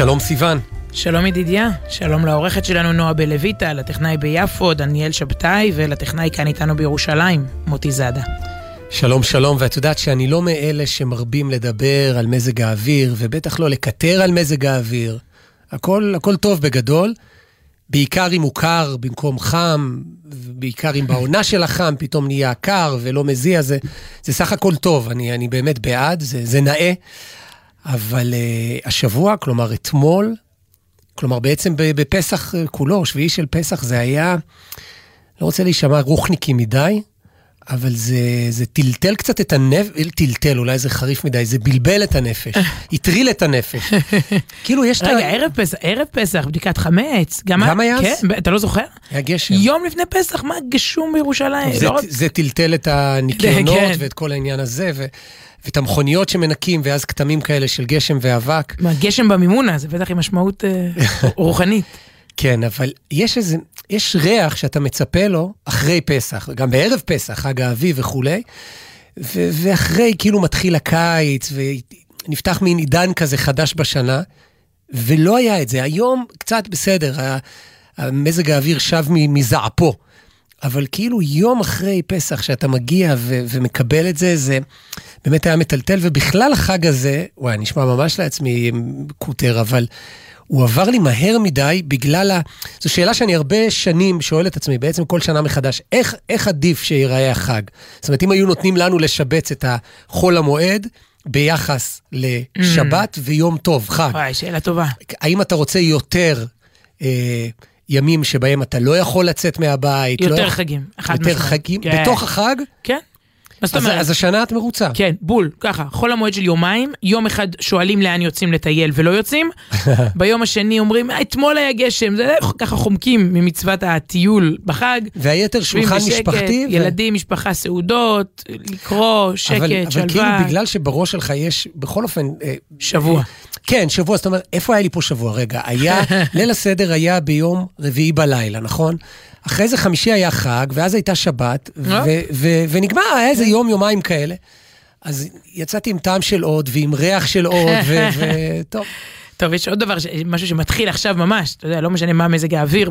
שלום סיון. שלום ידידיה, שלום לעורכת שלנו נועה בלויטה, לטכנאי ביפו, דניאל שבתאי, ולטכנאי כאן איתנו בירושלים, מוטי זאדה. שלום שלום, ואת יודעת שאני לא מאלה שמרבים לדבר על מזג האוויר, ובטח לא לקטר על מזג האוויר. הכל, הכל טוב בגדול, בעיקר אם הוא קר במקום חם, בעיקר אם בעונה של החם פתאום נהיה קר ולא מזיע, זה, זה סך הכל טוב, אני, אני באמת בעד, זה, זה נאה. אבל uh, השבוע, כלומר אתמול, כלומר בעצם בפסח כולו, שביעי של פסח, זה היה, לא רוצה להישמע רוחניקי מדי, אבל זה, זה טלטל קצת את הנפש, טלטל, אולי זה חריף מדי, זה בלבל את הנפש, הטריל את הנפש. כאילו יש את ה... רגע, ערב פסח, ערב פסח, בדיקת חמץ, גם, גם היה? כן, אתה לא זוכר? היה גשם. יום לפני פסח, מה גשום בירושלים? זה, לא... זה טלטל את הניקיונות כן. ואת כל העניין הזה, ו... ואת המכוניות שמנקים, ואז כתמים כאלה של גשם ואבק. מה, גשם במימונה, זה בטח עם משמעות אה, רוחנית. כן, אבל יש איזה, יש ריח שאתה מצפה לו אחרי פסח, גם בערב פסח, חג האביב וכולי, ו- ואחרי כאילו מתחיל הקיץ, ונפתח מין עידן כזה חדש בשנה, ולא היה את זה. היום קצת בסדר, המזג האוויר שב מזעפו. אבל כאילו יום אחרי פסח, שאתה מגיע ו- ומקבל את זה, זה באמת היה מטלטל, ובכלל החג הזה, וואי, נשמע ממש לעצמי קוטר, אבל הוא עבר לי מהר מדי בגלל ה... זו שאלה שאני הרבה שנים שואל את עצמי, בעצם כל שנה מחדש, איך, איך עדיף שיראה החג? זאת אומרת, אם היו נותנים לנו לשבץ את החול המועד, ביחס לשבת mm. ויום טוב, חג. וואי, שאלה טובה. האם אתה רוצה יותר אה, ימים שבהם אתה לא יכול לצאת מהבית? יותר לא חגים, יותר משמע. חגים? כן. בתוך החג? כן. מה זאת אומרת? אז השנה את מרוצה. כן, בול, ככה, חול המועד של יומיים, יום אחד שואלים לאן יוצאים לטייל ולא יוצאים, ביום השני אומרים, אה, אתמול היה גשם, זה ככה חומקים ממצוות הטיול בחג. והיתר שולחן משפחתי. ילדים, משפחה, סעודות, לקרוא, שקט, שלווה. אבל כאילו בגלל שבראש שלך יש, בכל אופן... אה, שבוע. כן, שבוע, זאת אומרת, איפה היה לי פה שבוע? רגע, היה, ליל הסדר היה ביום רביעי בלילה, נכון? אחרי זה חמישי היה חג, ואז הייתה שבת, אה? ונגמר, היה איזה יום, יומיים כאלה. אז יצאתי עם טעם של עוד, ועם ריח של עוד, וטוב. טוב, יש עוד דבר, משהו שמתחיל עכשיו ממש, אתה יודע, לא משנה מה מזג האוויר,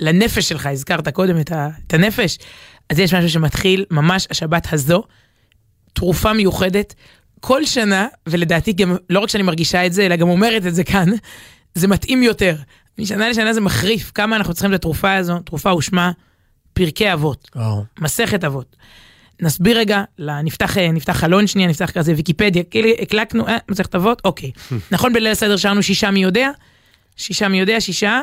לנפש שלך, הזכרת קודם את, ה, את הנפש, אז יש משהו שמתחיל ממש השבת הזו, תרופה מיוחדת, כל שנה, ולדעתי גם, לא רק שאני מרגישה את זה, אלא גם אומרת את זה כאן, זה מתאים יותר. משנה לשנה זה מחריף כמה אנחנו צריכים את התרופה הזו, תרופה ושמה פרקי אבות, oh. מסכת אבות. נסביר רגע, נפתח, נפתח חלון שנייה, נפתח כזה ויקיפדיה, כאילו הקלקנו, אה, מסכת אבות, אוקיי. נכון בליל הסדר שרנו שישה מי יודע? שישה מי יודע, שישה,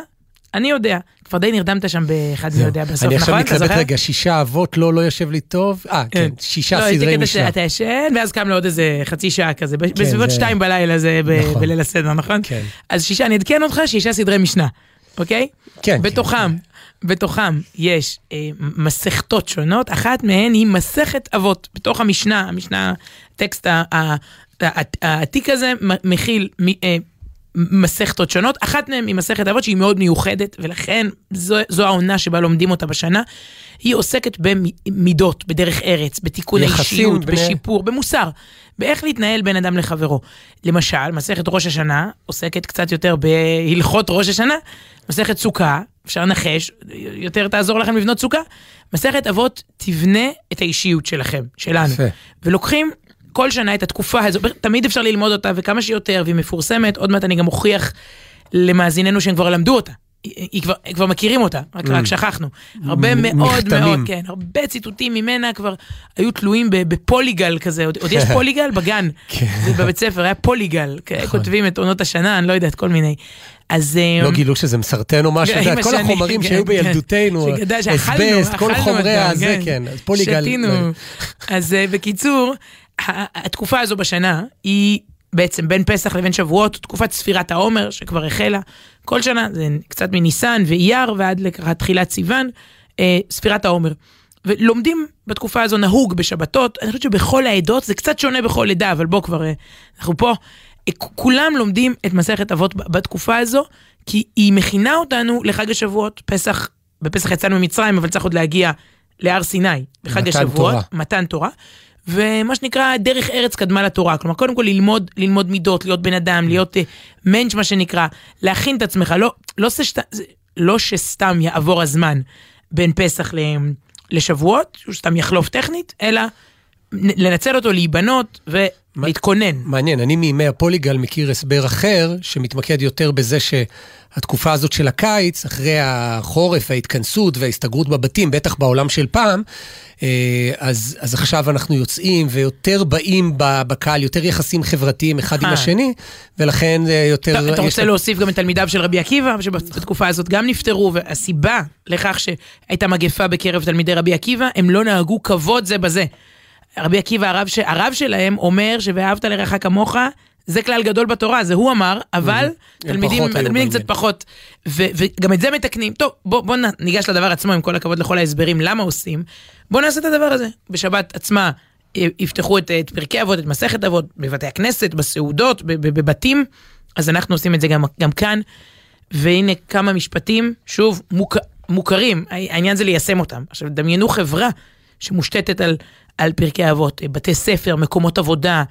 אני יודע. כבר די נרדמת שם באחד מי יודע בסוף, נכון? אני עכשיו מתלבט רגע, שישה אבות לא, לא יושב לי טוב? אה, כן, כן שישה לא, סדרי משנה. אתה ישן, ואז קם לעוד איזה חצי שעה כזה, כן, בסביבות שתיים בלילה זה נכון. בליל הסדר, נכון? כן. אז שישה, אני אעדכן אותך, שישה סדרי משנה, אוקיי? כן. בתוכם, כן. בתוכם יש אה, מסכתות שונות, אחת מהן היא מסכת אבות. בתוך המשנה, המשנה, הטקסט העתיק הזה מכיל אה, מסכתות שונות, אחת מהן היא מסכת אבות שהיא מאוד מיוחדת, ולכן זו, זו העונה שבה לומדים אותה בשנה. היא עוסקת במידות, בדרך ארץ, בתיקון האישיות, בני... בשיפור, במוסר, באיך להתנהל בין אדם לחברו. למשל, מסכת ראש השנה עוסקת קצת יותר בהלכות ראש השנה, מסכת סוכה, אפשר לנחש, יותר תעזור לכם לבנות סוכה. מסכת אבות תבנה את האישיות שלכם, שלנו. ולוקחים כל שנה את התקופה הזו, תמיד אפשר ללמוד אותה וכמה שיותר, והיא מפורסמת, עוד מעט אני גם אוכיח למאזיננו שהם כבר למדו אותה. היא כבר, כבר מכירים אותה, רק, mm. רק שכחנו. הרבה מאוד מאוד, כן, הרבה ציטוטים ממנה כבר היו תלויים בפוליגל כזה, עוד, עוד יש פוליגל בגן, כן. זה בבית ספר, היה פוליגל, נכון. כותבים את עונות השנה, אני לא יודעת, כל מיני. אז... לא אמ, גילו שזה מסרטן או משהו, כן, כל החומרים שהיו כן, בילדותנו, אסבסט, כל חומרי הזה, כן, פוליגל. שתינו. אז אה, בקיצור, התקופה הזו בשנה היא בעצם בין פסח לבין שבועות, תקופת ספירת העומר שכבר החלה כל שנה, זה קצת מניסן ואייר ועד לקראת תחילת סיוון, אה, ספירת העומר. ולומדים בתקופה הזו נהוג בשבתות, אני חושבת שבכל העדות זה קצת שונה בכל עדה, אבל בוא כבר, אה, אנחנו פה. אה, כולם לומדים את מסכת אבות בתקופה הזו, כי היא מכינה אותנו לחג השבועות, פסח, בפסח יצאנו ממצרים, אבל צריך עוד להגיע להר סיני, בחג מתן השבועות, תורה. מתן תורה. ומה שנקרא דרך ארץ קדמה לתורה. כלומר, קודם כל ללמוד, ללמוד מידות, להיות בן אדם, להיות uh, מענץ' מה שנקרא, להכין את עצמך, לא, לא, ששת, לא שסתם יעבור הזמן בין פסח לשבועות, שהוא סתם יחלוף טכנית, אלא לנצל אותו, להיבנות ולהתכונן. מעניין, אני מימי הפוליגל מכיר הסבר אחר, שמתמקד יותר בזה שהתקופה הזאת של הקיץ, אחרי החורף, ההתכנסות וההסתגרות בבתים, בטח בעולם של פעם, אה, אז, אז עכשיו אנחנו יוצאים ויותר באים בקהל, יותר יחסים חברתיים אחד עם אה. השני, ולכן אה, יותר... אתה רוצה להוסיף גם את תלמידיו של רבי עקיבא, שבתקופה הזאת גם נפטרו, והסיבה לכך שהייתה מגפה בקרב תלמידי רבי עקיבא, הם לא נהגו כבוד זה בזה. רבי עקיבא, הרב, ש... הרב שלהם, אומר ש"ואהבת לרעך כמוך", זה כלל גדול בתורה, זה הוא אמר, אבל תלמידים, תלמידים קצת פחות, ו, וגם את זה מתקנים. טוב, בוא, בוא ניגש לדבר עצמו, עם כל הכבוד לכל ההסברים למה עושים. בוא נעשה את הדבר הזה. בשבת עצמה יפתחו את, את פרקי אבות, את מסכת אבות, בבתי הכנסת, בסעודות, בבתים, אז אנחנו עושים את זה גם, גם כאן. והנה כמה משפטים, שוב, מוכ, מוכרים, העניין זה ליישם אותם. עכשיו, דמיינו חברה שמושתתת על, על פרקי אבות, בתי ספר, מקומות עבודה,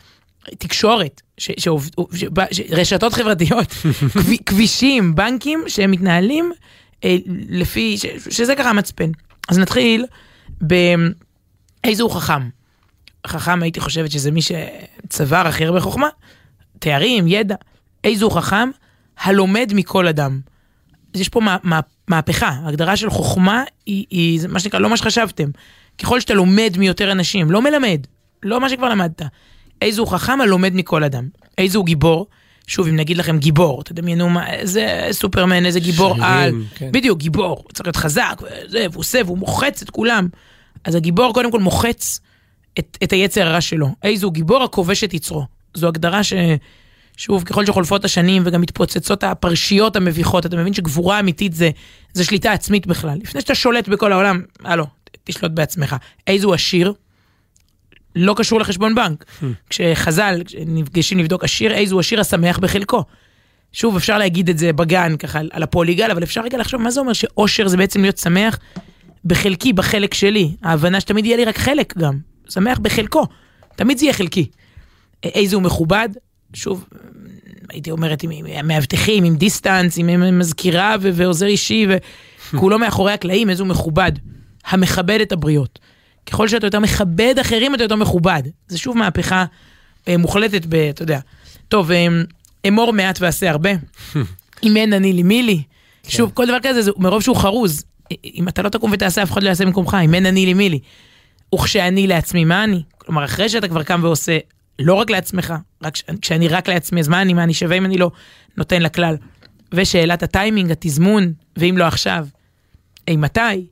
תקשורת, ש, ש, ש, ש, רשתות חברתיות, כבישים, בנקים שהם מתנהלים אה, לפי, ש, שזה ככה המצפן. אז נתחיל באיזה הוא חכם. חכם הייתי חושבת שזה מי שצבר הכי הרבה חוכמה, תארים, ידע. איזה הוא חכם? הלומד מכל אדם. אז יש פה מה, מה, מהפכה, ההגדרה של חוכמה היא, היא מה שנקרא לא מה שחשבתם. ככל שאתה לומד מיותר אנשים, לא מלמד, לא מה שכבר למדת. איזה הוא חכם הלומד מכל אדם. איזה הוא גיבור. שוב, אם נגיד לכם גיבור, תדמיינו מה, איזה סופרמן, איזה גיבור שירים, על. כן. בדיוק, גיבור, צריך להיות חזק, וזה, והוא עושה, והוא מוחץ את כולם. אז הגיבור קודם כל מוחץ את, את היצר הרע שלו. איזה הוא גיבור הכובש את יצרו. זו הגדרה ש... שוב, ככל שחולפות השנים וגם מתפוצצות הפרשיות המביכות, אתה מבין שגבורה אמיתית זה, זה שליטה עצמית בכלל. לפני שאתה שולט בכל העולם, הלו, תשלוט בעצמך. איזה הוא עשיר? לא קשור לחשבון בנק. Hmm. כשחז"ל נפגשים לבדוק עשיר, איזה הוא השיר השמח בחלקו. שוב, אפשר להגיד את זה בגן, ככה, על הפוליגל, אבל אפשר רגע לחשוב מה זה אומר שאושר זה בעצם להיות שמח בחלקי, בחלק שלי. ההבנה שתמיד יהיה לי רק חלק גם. שמח בחלקו. תמיד זה יהיה חלקי. איזה הוא מכובד, שוב, הייתי אומרת עם, עם מאבטחים, עם דיסטנס, עם מזכירה ועוזר אישי, וכולו מאחורי הקלעים, איזה הוא מכובד. המכבד את הבריות. ככל שאתה יותר מכבד אחרים, אתה יותר מכובד. זה שוב מהפכה אה, מוחלטת ב... אתה יודע. טוב, אה, אמור מעט ועשה הרבה. אם אין אני לי מי לי. כן. שוב, כל דבר כזה, זה מרוב שהוא חרוז. אם אתה לא תקום ותעשה, אף אחד לא יעשה במקומך. אם אין אני לי מי לי. וכשאני לעצמי, מה אני? כלומר, אחרי שאתה כבר קם ועושה, לא רק לעצמך, רק כשאני רק לעצמי, אז מה אני, מה אני שווה אם אני לא נותן לכלל? ושאלת הטיימינג, התזמון, ואם לא עכשיו, אי מתי?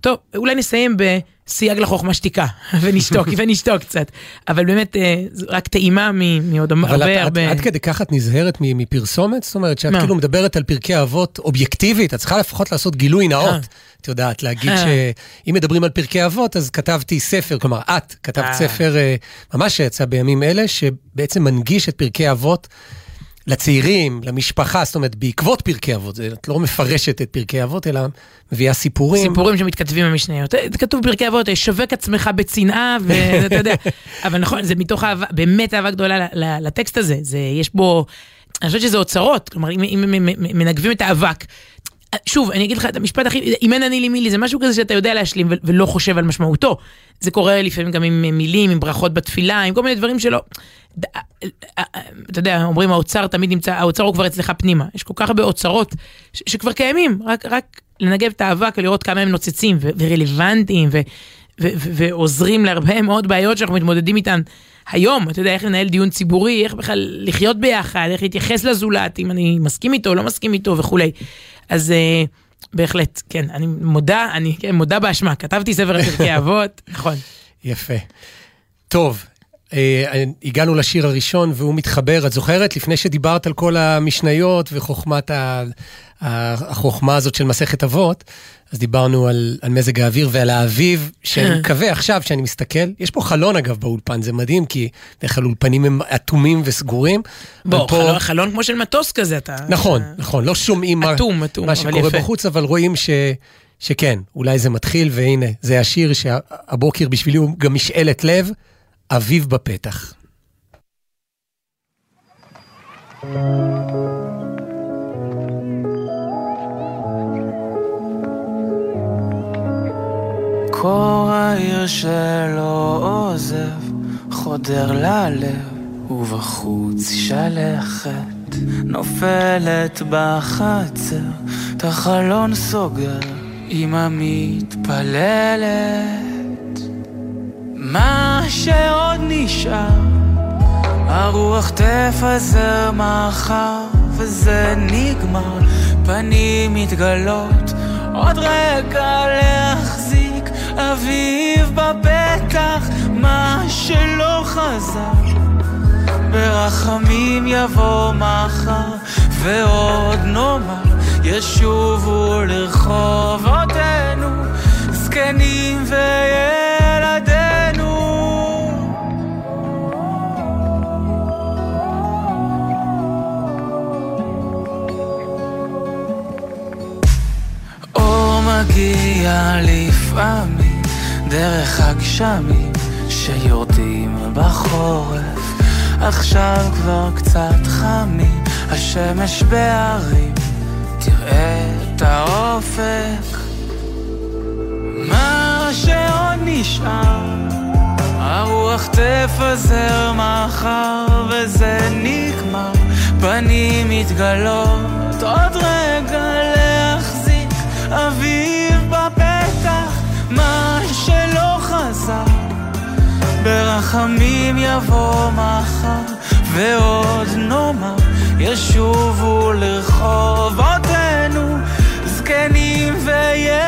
טוב, אולי נסיים בסייג לחוכמה שתיקה, ונשתוק, ונשתוק קצת. אבל באמת, אה, רק טעימה מעוד הרבה הרבה... אבל עד כדי כך את נזהרת מפרסומת? זאת אומרת, שאת כאילו מדברת על פרקי אבות אובייקטיבית, את צריכה לפחות לעשות גילוי נאות. אה. את יודעת, להגיד אה. שאם מדברים על פרקי אבות, אז כתבתי ספר, כלומר, את כתבת ספר ממש שיצא בימים אלה, שבעצם מנגיש את פרקי אבות. לצעירים, למשפחה, זאת אומרת, בעקבות פרקי אבות, את לא מפרשת את פרקי אבות, אלא מביאה סיפורים. סיפורים שמתכתבים במשניות. כתוב פרקי אבות, שווק עצמך בצנעה, ואתה יודע, אבל נכון, זה מתוך אהבה, באמת אהבה גדולה לטקסט הזה. זה, יש בו, אני חושבת שזה אוצרות, כלומר, אם, אם מנגבים את האבק, שוב, אני אגיד לך את המשפט הכי, אם אין אני לי מילי, זה משהו כזה שאתה יודע להשלים ולא חושב על משמעותו. זה קורה לפעמים גם עם מילים, עם ברכות בתפילה, עם כל מיני דברים שלא... אתה יודע, אומרים האוצר תמיד נמצא, האוצר הוא כבר אצלך פנימה. יש כל כך הרבה אוצרות שכבר קיימים, רק, רק לנגב את האבק ולראות כמה הם נוצצים ורלוונטיים ועוזרים להרבה מאוד בעיות שאנחנו מתמודדים איתן. היום, אתה יודע, איך לנהל דיון ציבורי, איך בכלל לחיות ביחד, איך להתייחס לזולת, אם אני מסכים איתו, לא מסכים איתו וכולי. אז בהחלט, כן, אני מודה, אני כן, מודה באשמה, כתבתי ספר פרקי אבות, נכון. יפה. טוב, אה, הגענו לשיר הראשון והוא מתחבר, את זוכרת? לפני שדיברת על כל המשניות וחוכמת ה... החוכמה הזאת של מסכת אבות, אז דיברנו על, על מזג האוויר ועל האביב, שאני מקווה עכשיו שאני מסתכל, יש פה חלון אגב באולפן, זה מדהים, כי בדרך כלל אולפנים הם אטומים וסגורים. בוא, פה... חלון, חלון כמו של מטוס כזה, אתה... נכון. נכון, לא שומעים אטום, מה, אטום, מה שקורה יפה. בחוץ, אבל רואים ש... שכן, אולי זה מתחיל, והנה, זה השיר שהבוקר בשבילי הוא גם משאלת לב. אביב בפתח. קור העיר שלא עוזב, חודר ללב, ובחוץ שלכת, נופלת בחצר, את החלון סוגר, אמא מתפללת. שעוד נשאר, הרוח תפזר מחר, וזה נגמר, פנים מתגלות, עוד רגע להחזיק, אביב בפתח, מה שלא חזר. ברחמים יבוא מחר, ועוד נאמר, ישובו לרחובותינו, זקנים וילדינו. מגיע לפעמים דרך הגשמים שיורדים בחורף. עכשיו כבר קצת חמים, השמש בהרים, תראה את האופק. מה שעוד נשאר, הרוח תפזר מחר, וזה נגמר, פנים מתגלות, עוד רגע להחזיק, אביב ברחמים יבוא מחר, ועוד נאמר, ישובו לרחובותינו, זקנים וילדינו.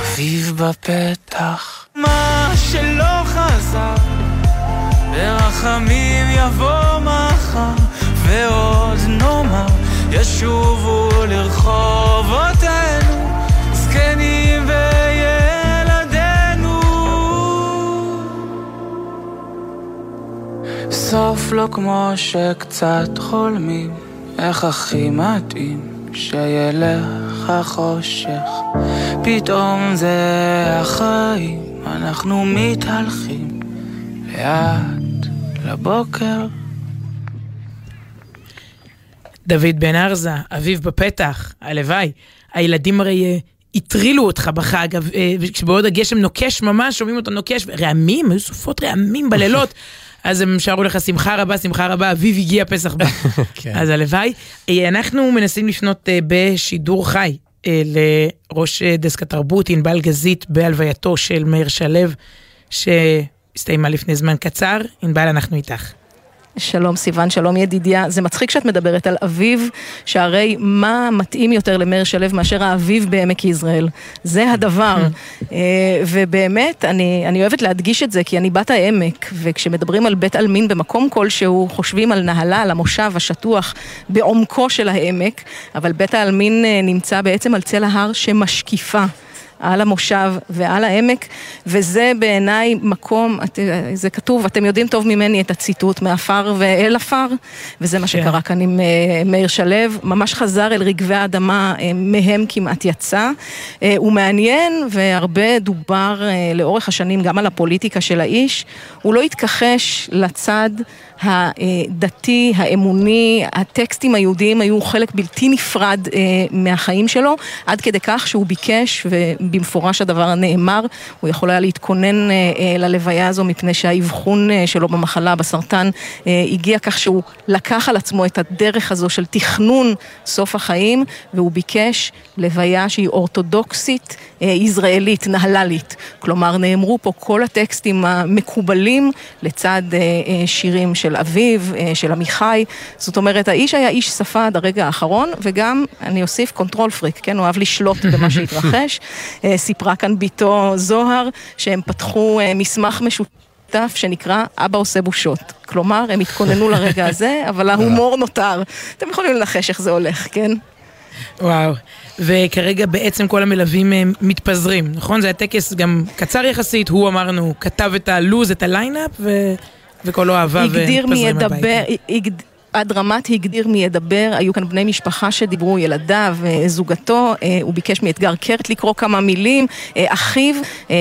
אביב בפתח, ברחמים יבוא מחר, ועוד נאמר, ישובו לרחובותינו, זקנים וילדינו. סוף לא כמו שקצת חולמים, איך הכי מתאים שילך החושך. פתאום זה החיים, אנחנו מתהלכים לאט. לבוקר. דוד בן ארזה, אביב בפתח, הלוואי. הילדים הרי הטרילו אותך בחג, כשבעוד הגשם נוקש ממש, שומעים אותו נוקש, רעמים, היו סופות רעמים בלילות. אז הם שרו לך שמחה רבה, שמחה רבה, אביב הגיע פסח בא. כן. אז הלוואי. אנחנו מנסים לפנות בשידור חי לראש דסק התרבות, ענבל גזית, בהלווייתו של מאיר שלו, ש... הסתיימה לפני זמן קצר. ענבל, אנחנו איתך. שלום סיוון, שלום ידידיה. זה מצחיק שאת מדברת על אביב, שהרי מה מתאים יותר למאיר שלו מאשר האביב בעמק יזרעאל? זה הדבר. ובאמת, אני, אני אוהבת להדגיש את זה, כי אני בת העמק, וכשמדברים על בית עלמין במקום כלשהו, חושבים על נהלה, על המושב השטוח בעומקו של העמק, אבל בית העלמין נמצא בעצם על צל ההר שמשקיפה. על המושב ועל העמק, וזה בעיניי מקום, זה כתוב, אתם יודעים טוב ממני את הציטוט, מעפר ואל עפר, וזה מה שקרה כאן עם מאיר שלו, ממש חזר אל רגבי האדמה, מהם כמעט יצא. הוא מעניין, והרבה דובר לאורך השנים גם על הפוליטיקה של האיש, הוא לא התכחש לצד הדתי, האמוני, הטקסטים היהודיים היו חלק בלתי נפרד אה, מהחיים שלו, עד כדי כך שהוא ביקש, ובמפורש הדבר נאמר, הוא יכול היה להתכונן אה, אה, ללוויה הזו מפני שהאבחון שלו במחלה, בסרטן, הגיע כך שהוא לקח על עצמו את הדרך הזו של תכנון סוף החיים, והוא ביקש לוויה שהיא אורתודוקסית, יזרעאלית, נהללית. כלומר, נאמרו פה כל הטקסטים המקובלים לצד שירים של... של אביב, של עמיחי, זאת אומרת, האיש היה איש שפה עד הרגע האחרון, וגם, אני אוסיף, control freak, כן, הוא אוהב לשלוט במה שהתרחש. סיפרה כאן בתו זוהר, שהם פתחו מסמך משותף. שנקרא אבא עושה בושות. כלומר, הם התכוננו לרגע הזה, אבל ההומור נותר. אתם יכולים לנחש איך זה הולך, כן? וואו. וכרגע בעצם כל המלווים מתפזרים, נכון? זה היה טקס גם קצר יחסית, הוא אמרנו, כתב את הלוז, את ה lineup, ו... וכל אוהבה הגדיר מי ופזרים ידבר, הביתה. הגד- הדרמט הגדיר מי ידבר, היו כאן בני משפחה שדיברו, ילדיו, אה, זוגתו, אה, הוא ביקש מאתגר קרת לקרוא כמה מילים, אה, אחיו,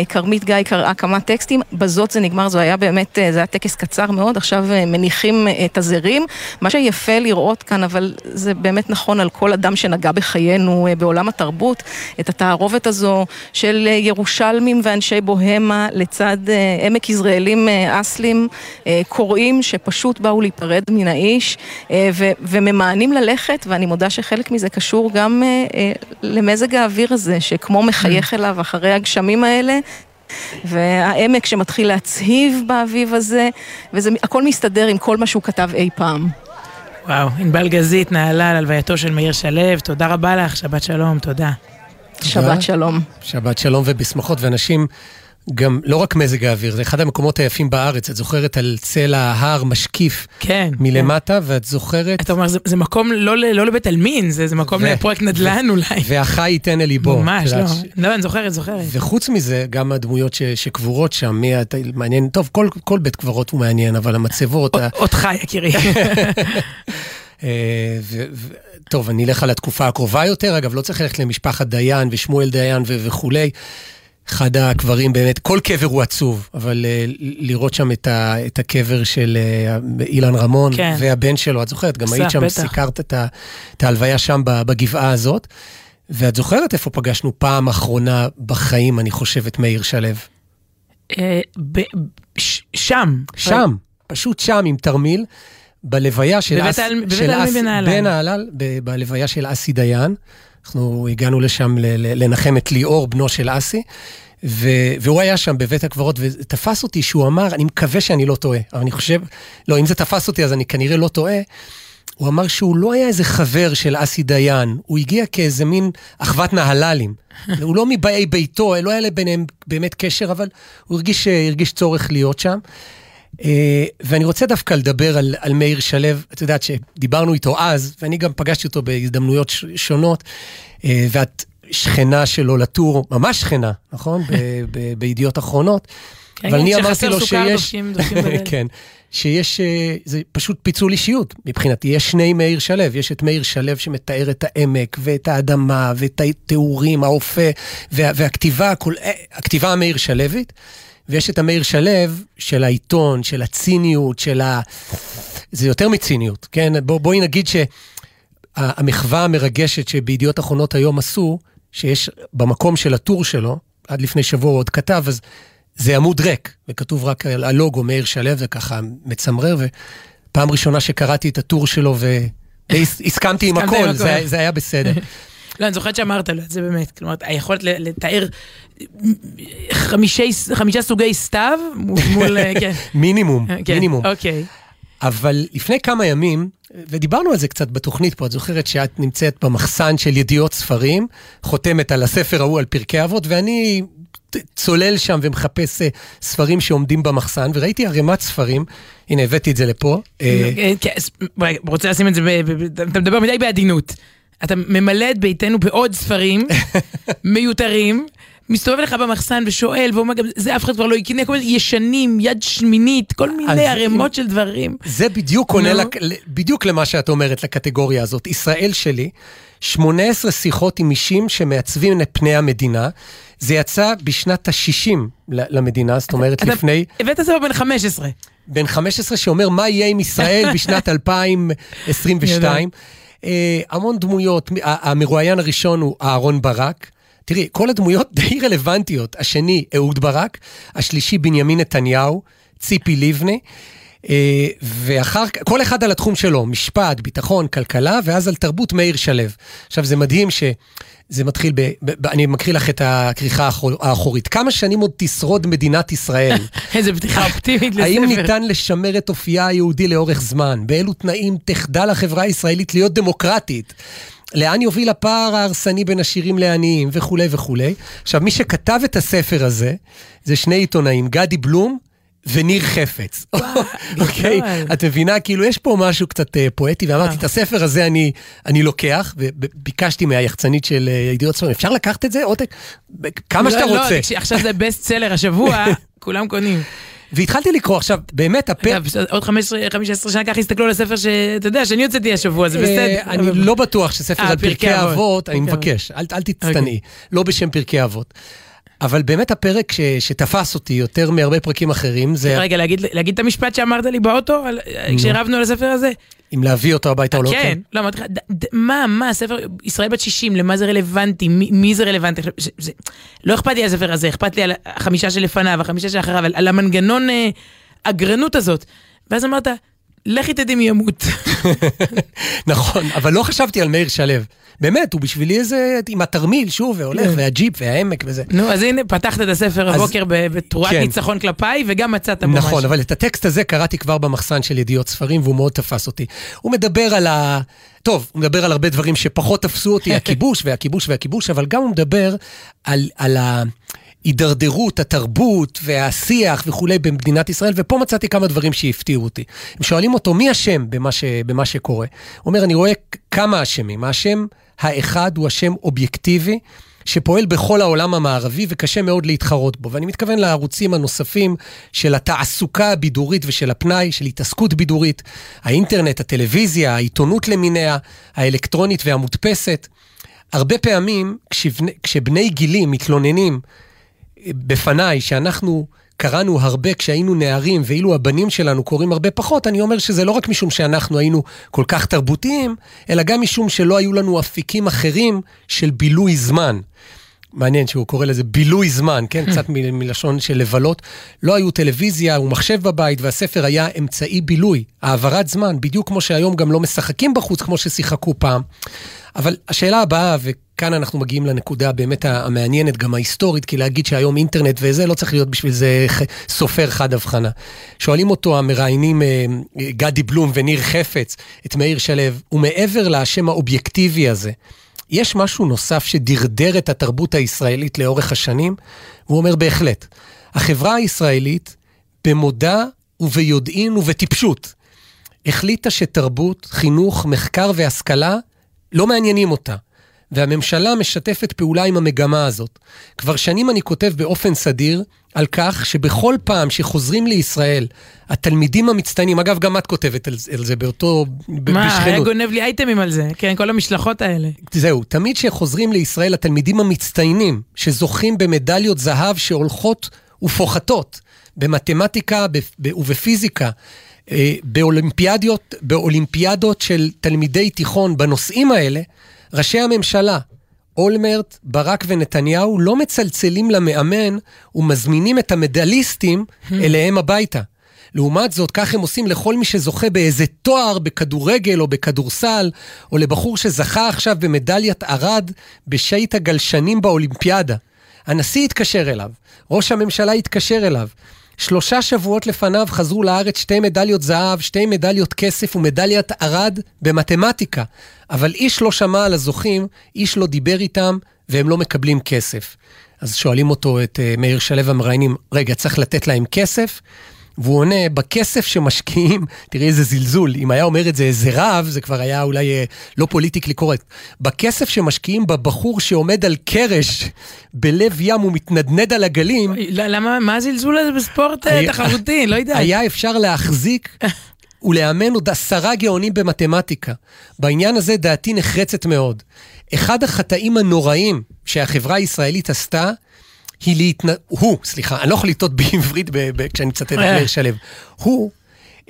כרמית גיא קראה כמה טקסטים, בזאת זה נגמר, זה היה באמת, זה היה טקס קצר מאוד, עכשיו מניחים את הזרים. מה שיפה לראות כאן, אבל זה באמת נכון על כל אדם שנגע בחיינו בעולם התרבות, את התערובת הזו של ירושלמים ואנשי בוהמה לצד עמק יזרעאלים אסלים, קוראים שפשוט באו להיפרד מן האיש ו- וממאנים ללכת, ואני מודה שחלק מזה קשור גם אה, אה, למזג האוויר הזה, שכמו מחייך אליו אחרי הגשמים האלה. והעמק שמתחיל להצהיב באביב הזה, וזה הכל מסתדר עם כל מה שהוא כתב אי פעם. וואו, ענבל גזית נעלה על הלווייתו של מאיר שלו, תודה רבה לך, שבת שלום, תודה. שבת שלום. שבת שלום ובשמחות, ואנשים, גם לא רק מזג האוויר, זה אחד המקומות היפים בארץ. את זוכרת על צל ההר משקיף כן. מלמטה, ואת זוכרת, אתה אומר, זה, זה מקום לא, לא לבית עלמין, זה, זה מקום ו- לפרויקט נדל"ן אולי. והחי ייתן אל ליבו. ממש, לא. ש- לא, אני זוכרת, זוכרת. וחוץ מזה, גם הדמויות ש, שקבורות שם, מי אתה, מעניין, טוב, כל, כל בית קברות הוא מעניין, אבל המצבות, ה- אותך, יקירי. אה, ו, ו, טוב, אני אלך על התקופה הקרובה יותר, אגב, לא צריך ללכת למשפחת דיין ושמואל דיין ו, וכולי. אחד הקברים באמת, כל קבר הוא עצוב, אבל uh, לראות שם את, ה, את הקבר של uh, אילן רמון כן. והבן שלו, את זוכרת, גם היית שם, בטח. סיקרת את, ה, את ההלוויה שם בגבעה הזאת. ואת זוכרת איפה פגשנו פעם אחרונה בחיים, אני חושב, את מאיר שלו? אה, שם. שם, פשוט שם עם תרמיל, בלוויה של בבית אס- העל- בבית של העלמין בנהלל. בלוויה של אסי דיין. אנחנו הגענו לשם לנחם את ליאור, בנו של אסי, ו- והוא היה שם בבית הקברות, ותפס אותי שהוא אמר, אני מקווה שאני לא טועה, אבל אני חושב, לא, אם זה תפס אותי אז אני כנראה לא טועה. הוא אמר שהוא לא היה איזה חבר של אסי דיין, הוא הגיע כאיזה מין אחוות נהללים. הוא לא מבאי ביתו, לא היה ביניהם באמת קשר, אבל הוא הרגיש, הרגיש צורך להיות שם. אה, ואני רוצה דווקא לדבר על, על מאיר שלו, את יודעת שדיברנו איתו אז, ואני גם פגשתי אותו בהזדמנויות ש- שונות, אה, ואת שכנה שלו לטור, ממש שכנה, נכון? בידיעות אחרונות. כן, אבל אני כשחסר אמרתי לו שיש... כן. שיש, אה, זה פשוט פיצול אישיות מבחינתי. יש שני מאיר שלו, יש את מאיר שלו שמתאר את העמק ואת האדמה ואת התיאורים, האופה וה, והכתיבה, הכתיבה המאיר שלווית, ויש את המאיר שלו של העיתון, של הציניות, של ה... זה יותר מציניות, כן? בוא, בואי נגיד שהמחווה המרגשת שבידיעות אחרונות היום עשו, שיש במקום של הטור שלו, עד לפני שבוע הוא עוד כתב, אז זה עמוד ריק, וכתוב רק על הלוגו מאיר שלו, זה ככה מצמרר, ופעם ראשונה שקראתי את הטור שלו והסכמתי עם הכל. זה, זה היה בסדר. לא, אני זוכרת שאמרת לו את זה באמת. כלומר, היכולת לתאר חמישי- חמישה סוגי סתיו מול... אה, כן. מינימום, כן, מינימום. אוקיי. אבל לפני כמה ימים, ודיברנו על זה קצת בתוכנית פה, את זוכרת שאת נמצאת במחסן של ידיעות ספרים, חותמת על הספר ההוא על פרקי אבות, ואני צולל שם ומחפש אה, ספרים שעומדים במחסן, וראיתי ערימת ספרים, הנה הבאתי את זה לפה. אה, אה, כן, רוצה לשים את זה, אתה מדבר מדי בעדינות. אתה ממלא את ביתנו בעוד ספרים מיותרים. מסתובב לך במחסן ושואל, ואומר גם, זה אף אחד כבר לא יקנה, כל מיני ישנים, יד שמינית, כל מיני ערימות של דברים. זה בדיוק עונה. לק... בדיוק למה שאת אומרת, לקטגוריה הזאת. ישראל שלי, 18 שיחות עם אישים שמעצבים את פני המדינה. זה יצא בשנת ה-60 למדינה, זאת אומרת אתה- לפני... הבאת סבא בן 15. בן 15 שאומר מה יהיה עם ישראל בשנת 2022. אה, המון דמויות, המרואיין הראשון הוא אהרון ברק. תראי, כל הדמויות די רלוונטיות. השני, אהוד ברק, השלישי, בנימין נתניהו, ציפי לבני. אה, ואחר כך, כל אחד על התחום שלו, משפט, ביטחון, כלכלה, ואז על תרבות מאיר שלו. עכשיו, זה מדהים שזה מתחיל ב... ב, אני מקריא לך את הכריכה האחור- האחורית. כמה שנים עוד תשרוד מדינת ישראל? איזה בדיחה אופטימית לספר. האם ניתן לשמר את אופייה היהודי לאורך זמן? באילו תנאים תחדל החברה הישראלית להיות דמוקרטית? לאן יוביל הפער ההרסני בין עשירים לעניים וכולי וכולי? עכשיו, מי שכתב את הספר הזה, זה שני עיתונאים, גדי בלום וניר חפץ. אוקיי? את מבינה? כאילו, יש פה משהו קצת אה, פואטי, ואמרתי, אה. את הספר הזה אני, אני לוקח, וביקשתי מהיחצנית של אה, ידיעות ספרים, אפשר לקחת את זה? עותק? כמה שאתה לא, רוצה. לא, תקשיב, עכשיו זה בסט סלר השבוע, כולם קונים. והתחלתי לקרוא עכשיו, באמת, הפרק... עוד 15 15 שנה ככה יסתכלו על הספר שאתה יודע, שאני הוצאתי השבוע, זה אה, בסדר. אני לא בטוח שספר אה, על פרקי אבות. אני. מבקש, אל אל תצטנעי, אוקיי. לא בשם פרקי אבות. אבל באמת הפרק ש- שתפס אותי יותר מהרבה פרקים אחרים, זה רגע, להגיד להגיד את המשפט שאמרת לי באוטו, על- כשרבנו על הספר הזה? אם להביא אותו הביתה או לא. כן, לא, אמרתי לך, מה, מה, הספר, ישראל בת 60, למה זה רלוונטי, מי מי זה רלוונטי? עכשיו, זה- זה- לא אכפת לי על הספר הזה, אכפת לי על החמישה שלפניו, החמישה שאחריו, על- על המנגנון אה, הגרנות הזאת. ואז אמרת, לכי תדעי מי ימות. נכון, אבל לא חשבתי על מאיר שלו. באמת, הוא בשבילי איזה, עם התרמיל, שוב, והולך, כן. והג'יפ, והעמק וזה. נו, אז הנה, פתחת את הספר הבוקר בתרועת כן. ניצחון כלפיי, וגם מצאת משהו. נכון, אבל את הטקסט הזה קראתי כבר במחסן של ידיעות ספרים, והוא מאוד תפס אותי. הוא מדבר על ה... טוב, הוא מדבר על הרבה דברים שפחות תפסו אותי, הכיבוש והכיבוש והכיבוש, אבל גם הוא מדבר על, על ההידרדרות, התרבות והשיח וכולי במדינת ישראל, ופה מצאתי כמה דברים שהפתיעו אותי. הם שואלים אותו, מי אשם במה, ש, במה שקורה? הוא אומר, אני רואה כמה אשמים. האשם האחד הוא אשם אובייקטיבי, שפועל בכל העולם המערבי וקשה מאוד להתחרות בו. ואני מתכוון לערוצים הנוספים של התעסוקה הבידורית ושל הפנאי, של התעסקות בידורית, האינטרנט, הטלוויזיה, העיתונות למיניה, האלקטרונית והמודפסת. הרבה פעמים כשבני, כשבני גילי מתלוננים בפניי שאנחנו קראנו הרבה כשהיינו נערים, ואילו הבנים שלנו קוראים הרבה פחות, אני אומר שזה לא רק משום שאנחנו היינו כל כך תרבותיים, אלא גם משום שלא היו לנו אפיקים אחרים של בילוי זמן. מעניין שהוא קורא לזה בילוי זמן, כן? קצת מ- מלשון של לבלות. לא היו טלוויזיה ומחשב בבית, והספר היה אמצעי בילוי, העברת זמן, בדיוק כמו שהיום גם לא משחקים בחוץ כמו ששיחקו פעם. אבל השאלה הבאה, וכאן אנחנו מגיעים לנקודה באמת המעניינת, גם ההיסטורית, כי להגיד שהיום אינטרנט וזה, לא צריך להיות בשביל זה סופר חד הבחנה. שואלים אותו המראיינים אה, גדי בלום וניר חפץ, את מאיר שלו, ומעבר לאשם האובייקטיבי הזה, יש משהו נוסף שדרדר את התרבות הישראלית לאורך השנים? והוא אומר בהחלט. החברה הישראלית, במודע וביודעין ובטיפשות, החליטה שתרבות, חינוך, מחקר והשכלה לא מעניינים אותה. והממשלה משתפת פעולה עם המגמה הזאת. כבר שנים אני כותב באופן סדיר על כך שבכל פעם שחוזרים לישראל, התלמידים המצטיינים, אגב, גם את כותבת על, זה- על זה באותו, ב- מה, היה בשכנות. גונב לי אייטמים על זה, כן, כל המשלחות האלה. זהו, תמיד כשחוזרים לישראל התלמידים המצטיינים, שזוכים במדליות זהב שהולכות ופוחתות במתמטיקה ובפיזיקה, אה, באולימפיאדיות, באולימפיאדות של תלמידי תיכון בנושאים האלה, ראשי הממשלה, אולמרט, ברק ונתניהו, לא מצלצלים למאמן ומזמינים את המדליסטים אליהם הביתה. לעומת זאת, כך הם עושים לכל מי שזוכה באיזה תואר בכדורגל או בכדורסל, או לבחור שזכה עכשיו במדליית ארד בשייט הגלשנים באולימפיאדה. הנשיא התקשר אליו, ראש הממשלה התקשר אליו. שלושה שבועות לפניו חזרו לארץ שתי מדליות זהב, שתי מדליות כסף ומדליית ארד במתמטיקה. אבל איש לא שמע על הזוכים, איש לא דיבר איתם, והם לא מקבלים כסף. אז שואלים אותו, את uh, מאיר שלו המראיינים, רגע, צריך לתת להם כסף? והוא עונה, בכסף שמשקיעים, תראי איזה זלזול, אם היה אומר את זה איזה רב, זה כבר היה אולי אה, לא פוליטיקלי קורקט. בכסף שמשקיעים בבחור שעומד על קרש בלב ים ומתנדנד על הגלים, ל- למה, מה הזלזול הזה בספורט אה, היה- תחרותי? לא יודעת. היה אפשר להחזיק ולאמן עוד עשרה גאונים במתמטיקה. בעניין הזה דעתי נחרצת מאוד. אחד החטאים הנוראים שהחברה הישראלית עשתה, היא להתנ... הוא, סליחה, אני לא יכול לטעות בעברית ב- ב- כשאני מצטט את מאיר שלו. הוא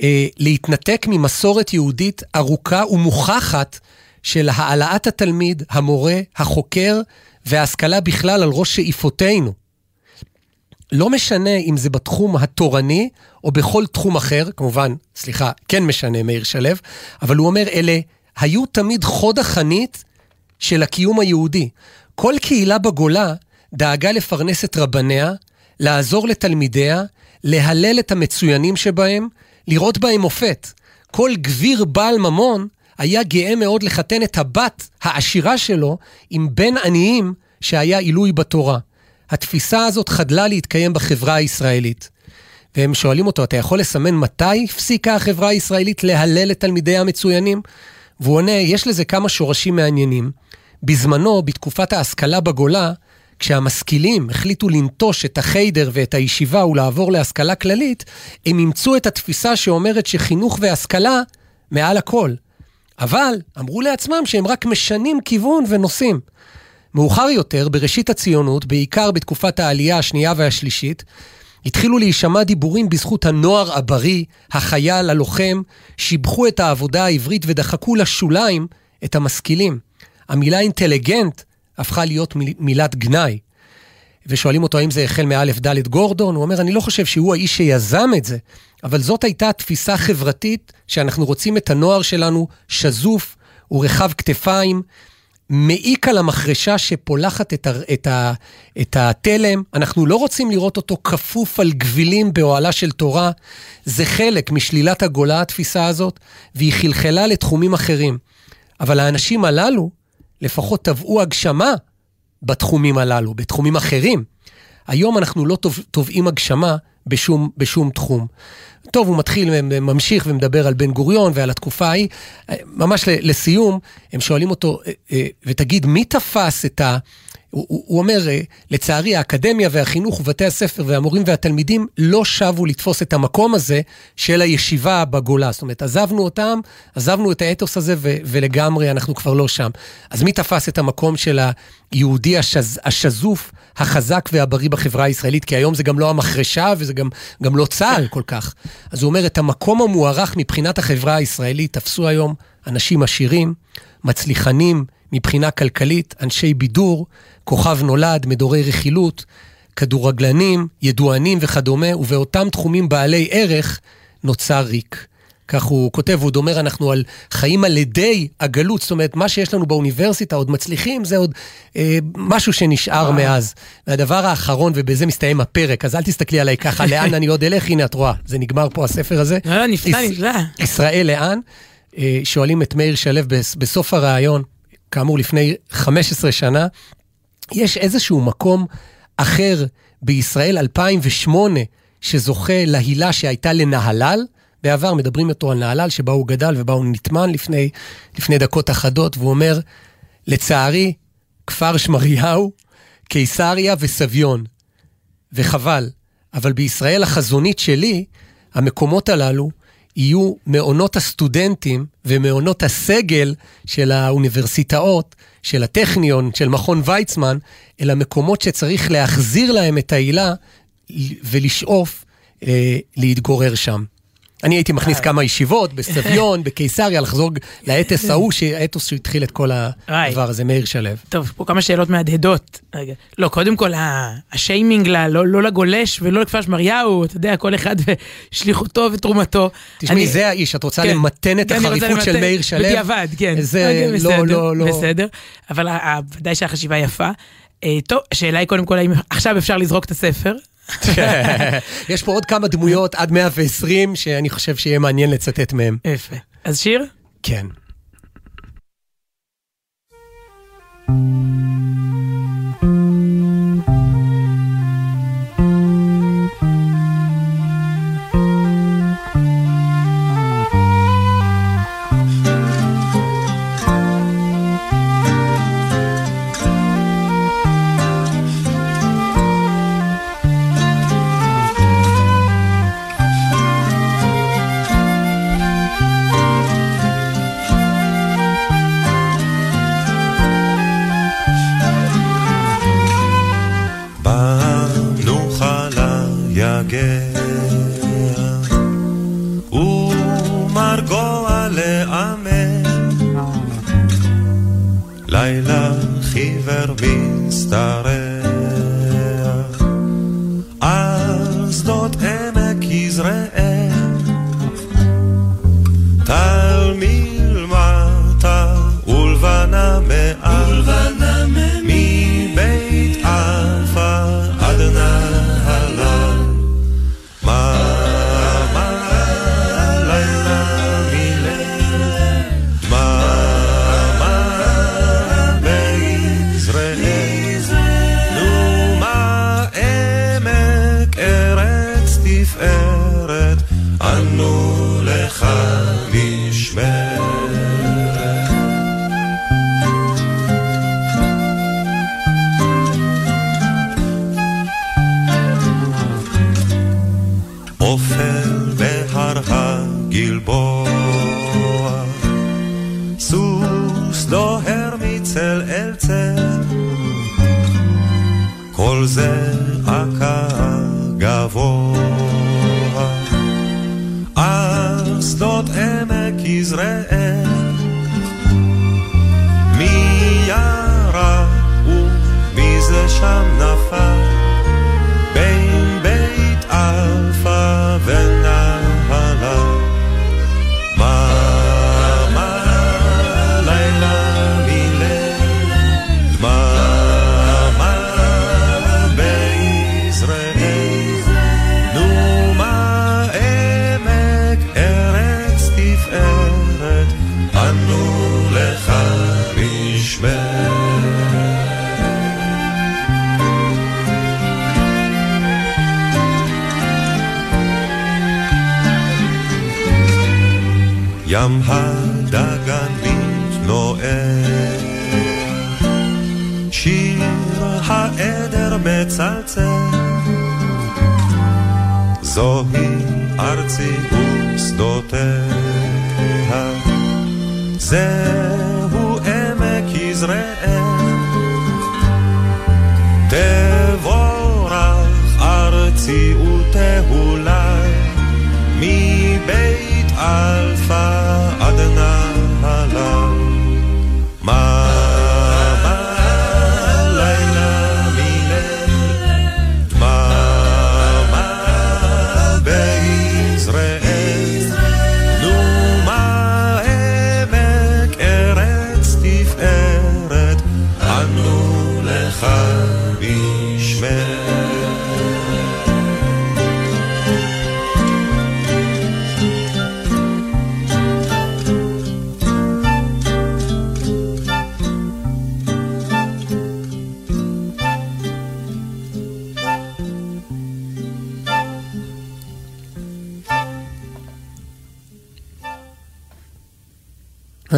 אה, להתנתק ממסורת יהודית ארוכה ומוכחת של העלאת התלמיד, המורה, החוקר וההשכלה בכלל על ראש שאיפותינו. לא משנה אם זה בתחום התורני או בכל תחום אחר, כמובן, סליחה, כן משנה מאיר שלו, אבל הוא אומר, אלה היו תמיד חוד החנית של הקיום היהודי. כל קהילה בגולה דאגה לפרנס את רבניה, לעזור לתלמידיה, להלל את המצוינים שבהם, לראות בהם מופת. כל גביר בעל ממון היה גאה מאוד לחתן את הבת העשירה שלו עם בן עניים שהיה עילוי בתורה. התפיסה הזאת חדלה להתקיים בחברה הישראלית. והם שואלים אותו, אתה יכול לסמן מתי הפסיקה החברה הישראלית להלל את תלמידיה המצוינים? והוא עונה, יש לזה כמה שורשים מעניינים. בזמנו, בתקופת ההשכלה בגולה, כשהמשכילים החליטו לנטוש את החיידר ואת הישיבה ולעבור להשכלה כללית, הם אימצו את התפיסה שאומרת שחינוך והשכלה מעל הכל. אבל אמרו לעצמם שהם רק משנים כיוון ונוסעים. מאוחר יותר, בראשית הציונות, בעיקר בתקופת העלייה השנייה והשלישית, התחילו להישמע דיבורים בזכות הנוער הבריא, החייל, הלוחם, שיבחו את העבודה העברית ודחקו לשוליים את המשכילים. המילה אינטליגנט הפכה להיות מילת גנאי. ושואלים אותו האם זה החל מאלף דלת גורדון, הוא אומר, אני לא חושב שהוא האיש שיזם את זה, אבל זאת הייתה תפיסה חברתית שאנחנו רוצים את הנוער שלנו שזוף ורחב כתפיים, מעיק על המחרשה שפולחת את, ה, את, ה, את התלם. אנחנו לא רוצים לראות אותו כפוף על גבילים באוהלה של תורה. זה חלק משלילת הגולה, התפיסה הזאת, והיא חלחלה לתחומים אחרים. אבל האנשים הללו לפחות תבעו הגשמה בתחומים הללו, בתחומים אחרים. היום אנחנו לא תובעים הגשמה בשום, בשום תחום. טוב, הוא מתחיל, ממשיך ומדבר על בן גוריון ועל התקופה ההיא. ממש לסיום, הם שואלים אותו, אה, אה, ותגיד, מי תפס את ה... הוא, הוא אומר, אה, לצערי, האקדמיה והחינוך ובתי הספר והמורים והתלמידים לא שבו לתפוס את המקום הזה של הישיבה בגולה. זאת אומרת, עזבנו אותם, עזבנו את האתוס הזה ו, ולגמרי אנחנו כבר לא שם. אז מי תפס את המקום של היהודי השז, השזוף, החזק והבריא בחברה הישראלית? כי היום זה גם לא המחרשה וזה גם, גם לא צה"ל כל כך. אז הוא אומר, את המקום המוערך מבחינת החברה הישראלית תפסו היום אנשים עשירים, מצליחנים, מבחינה כלכלית, אנשי בידור, כוכב נולד, מדורי רכילות, כדורגלנים, ידוענים וכדומה, ובאותם תחומים בעלי ערך נוצר ריק. כך הוא כותב, הוא אומר, אנחנו על חיים על ידי הגלות, זאת אומרת, מה שיש לנו באוניברסיטה עוד מצליחים, זה עוד אה, משהו שנשאר. מאז. והדבר האחרון, ובזה מסתיים הפרק, אז אל תסתכלי עליי ככה, לאן אני עוד אלך, הנה את רואה, זה נגמר פה הספר הזה. לא, נפלא, נפלא. ישראל לאן? אה, שואלים את מאיר שלו בסוף הראיון, כאמור לפני 15 שנה, יש איזשהו מקום אחר בישראל 2008 שזוכה להילה שהייתה לנהלל. בעבר מדברים איתו על נהלל שבה הוא גדל ובה הוא נטמן לפני, לפני דקות אחדות, והוא אומר, לצערי, כפר שמריהו, קיסריה וסביון. וחבל, אבל בישראל החזונית שלי, המקומות הללו יהיו מעונות הסטודנטים ומעונות הסגל של האוניברסיטאות, של הטכניון, של מכון ויצמן, אל המקומות שצריך להחזיר להם את העילה ולשאוף אה, להתגורר שם. אני הייתי מכניס. כמה ישיבות בסביון, בקיסריה, לחזור לאתוס ההוא, האתוס שהתחיל את כל הדבר הזה, מאיר שלו. טוב, פה כמה שאלות מהדהדות. לא, קודם כל, השיימינג לא, לא לגולש ולא לכפר שמריהו, אתה יודע, כל אחד ושליחותו ותרומתו. תשמעי, זה האיש, את רוצה כן. למתן את כן, החריפות של מאיר שלו? בדיעבד, כן. זה לא, לא, לא. בסדר, אבל ודאי שהחשיבה יפה. אה, טוב, השאלה היא קודם כל, האם עכשיו אפשר לזרוק את הספר? יש פה עוד כמה דמויות עד 120 שאני חושב שיהיה מעניין לצטט מהם. יפה. אז שיר? כן. thank you ים הדגן מתנוער, שיר העדר מצלצל. זוהי ארצי ושדותיה, זהו עמק יזרעאל. תבורך ארצי ותהולי, מבית אלפא עד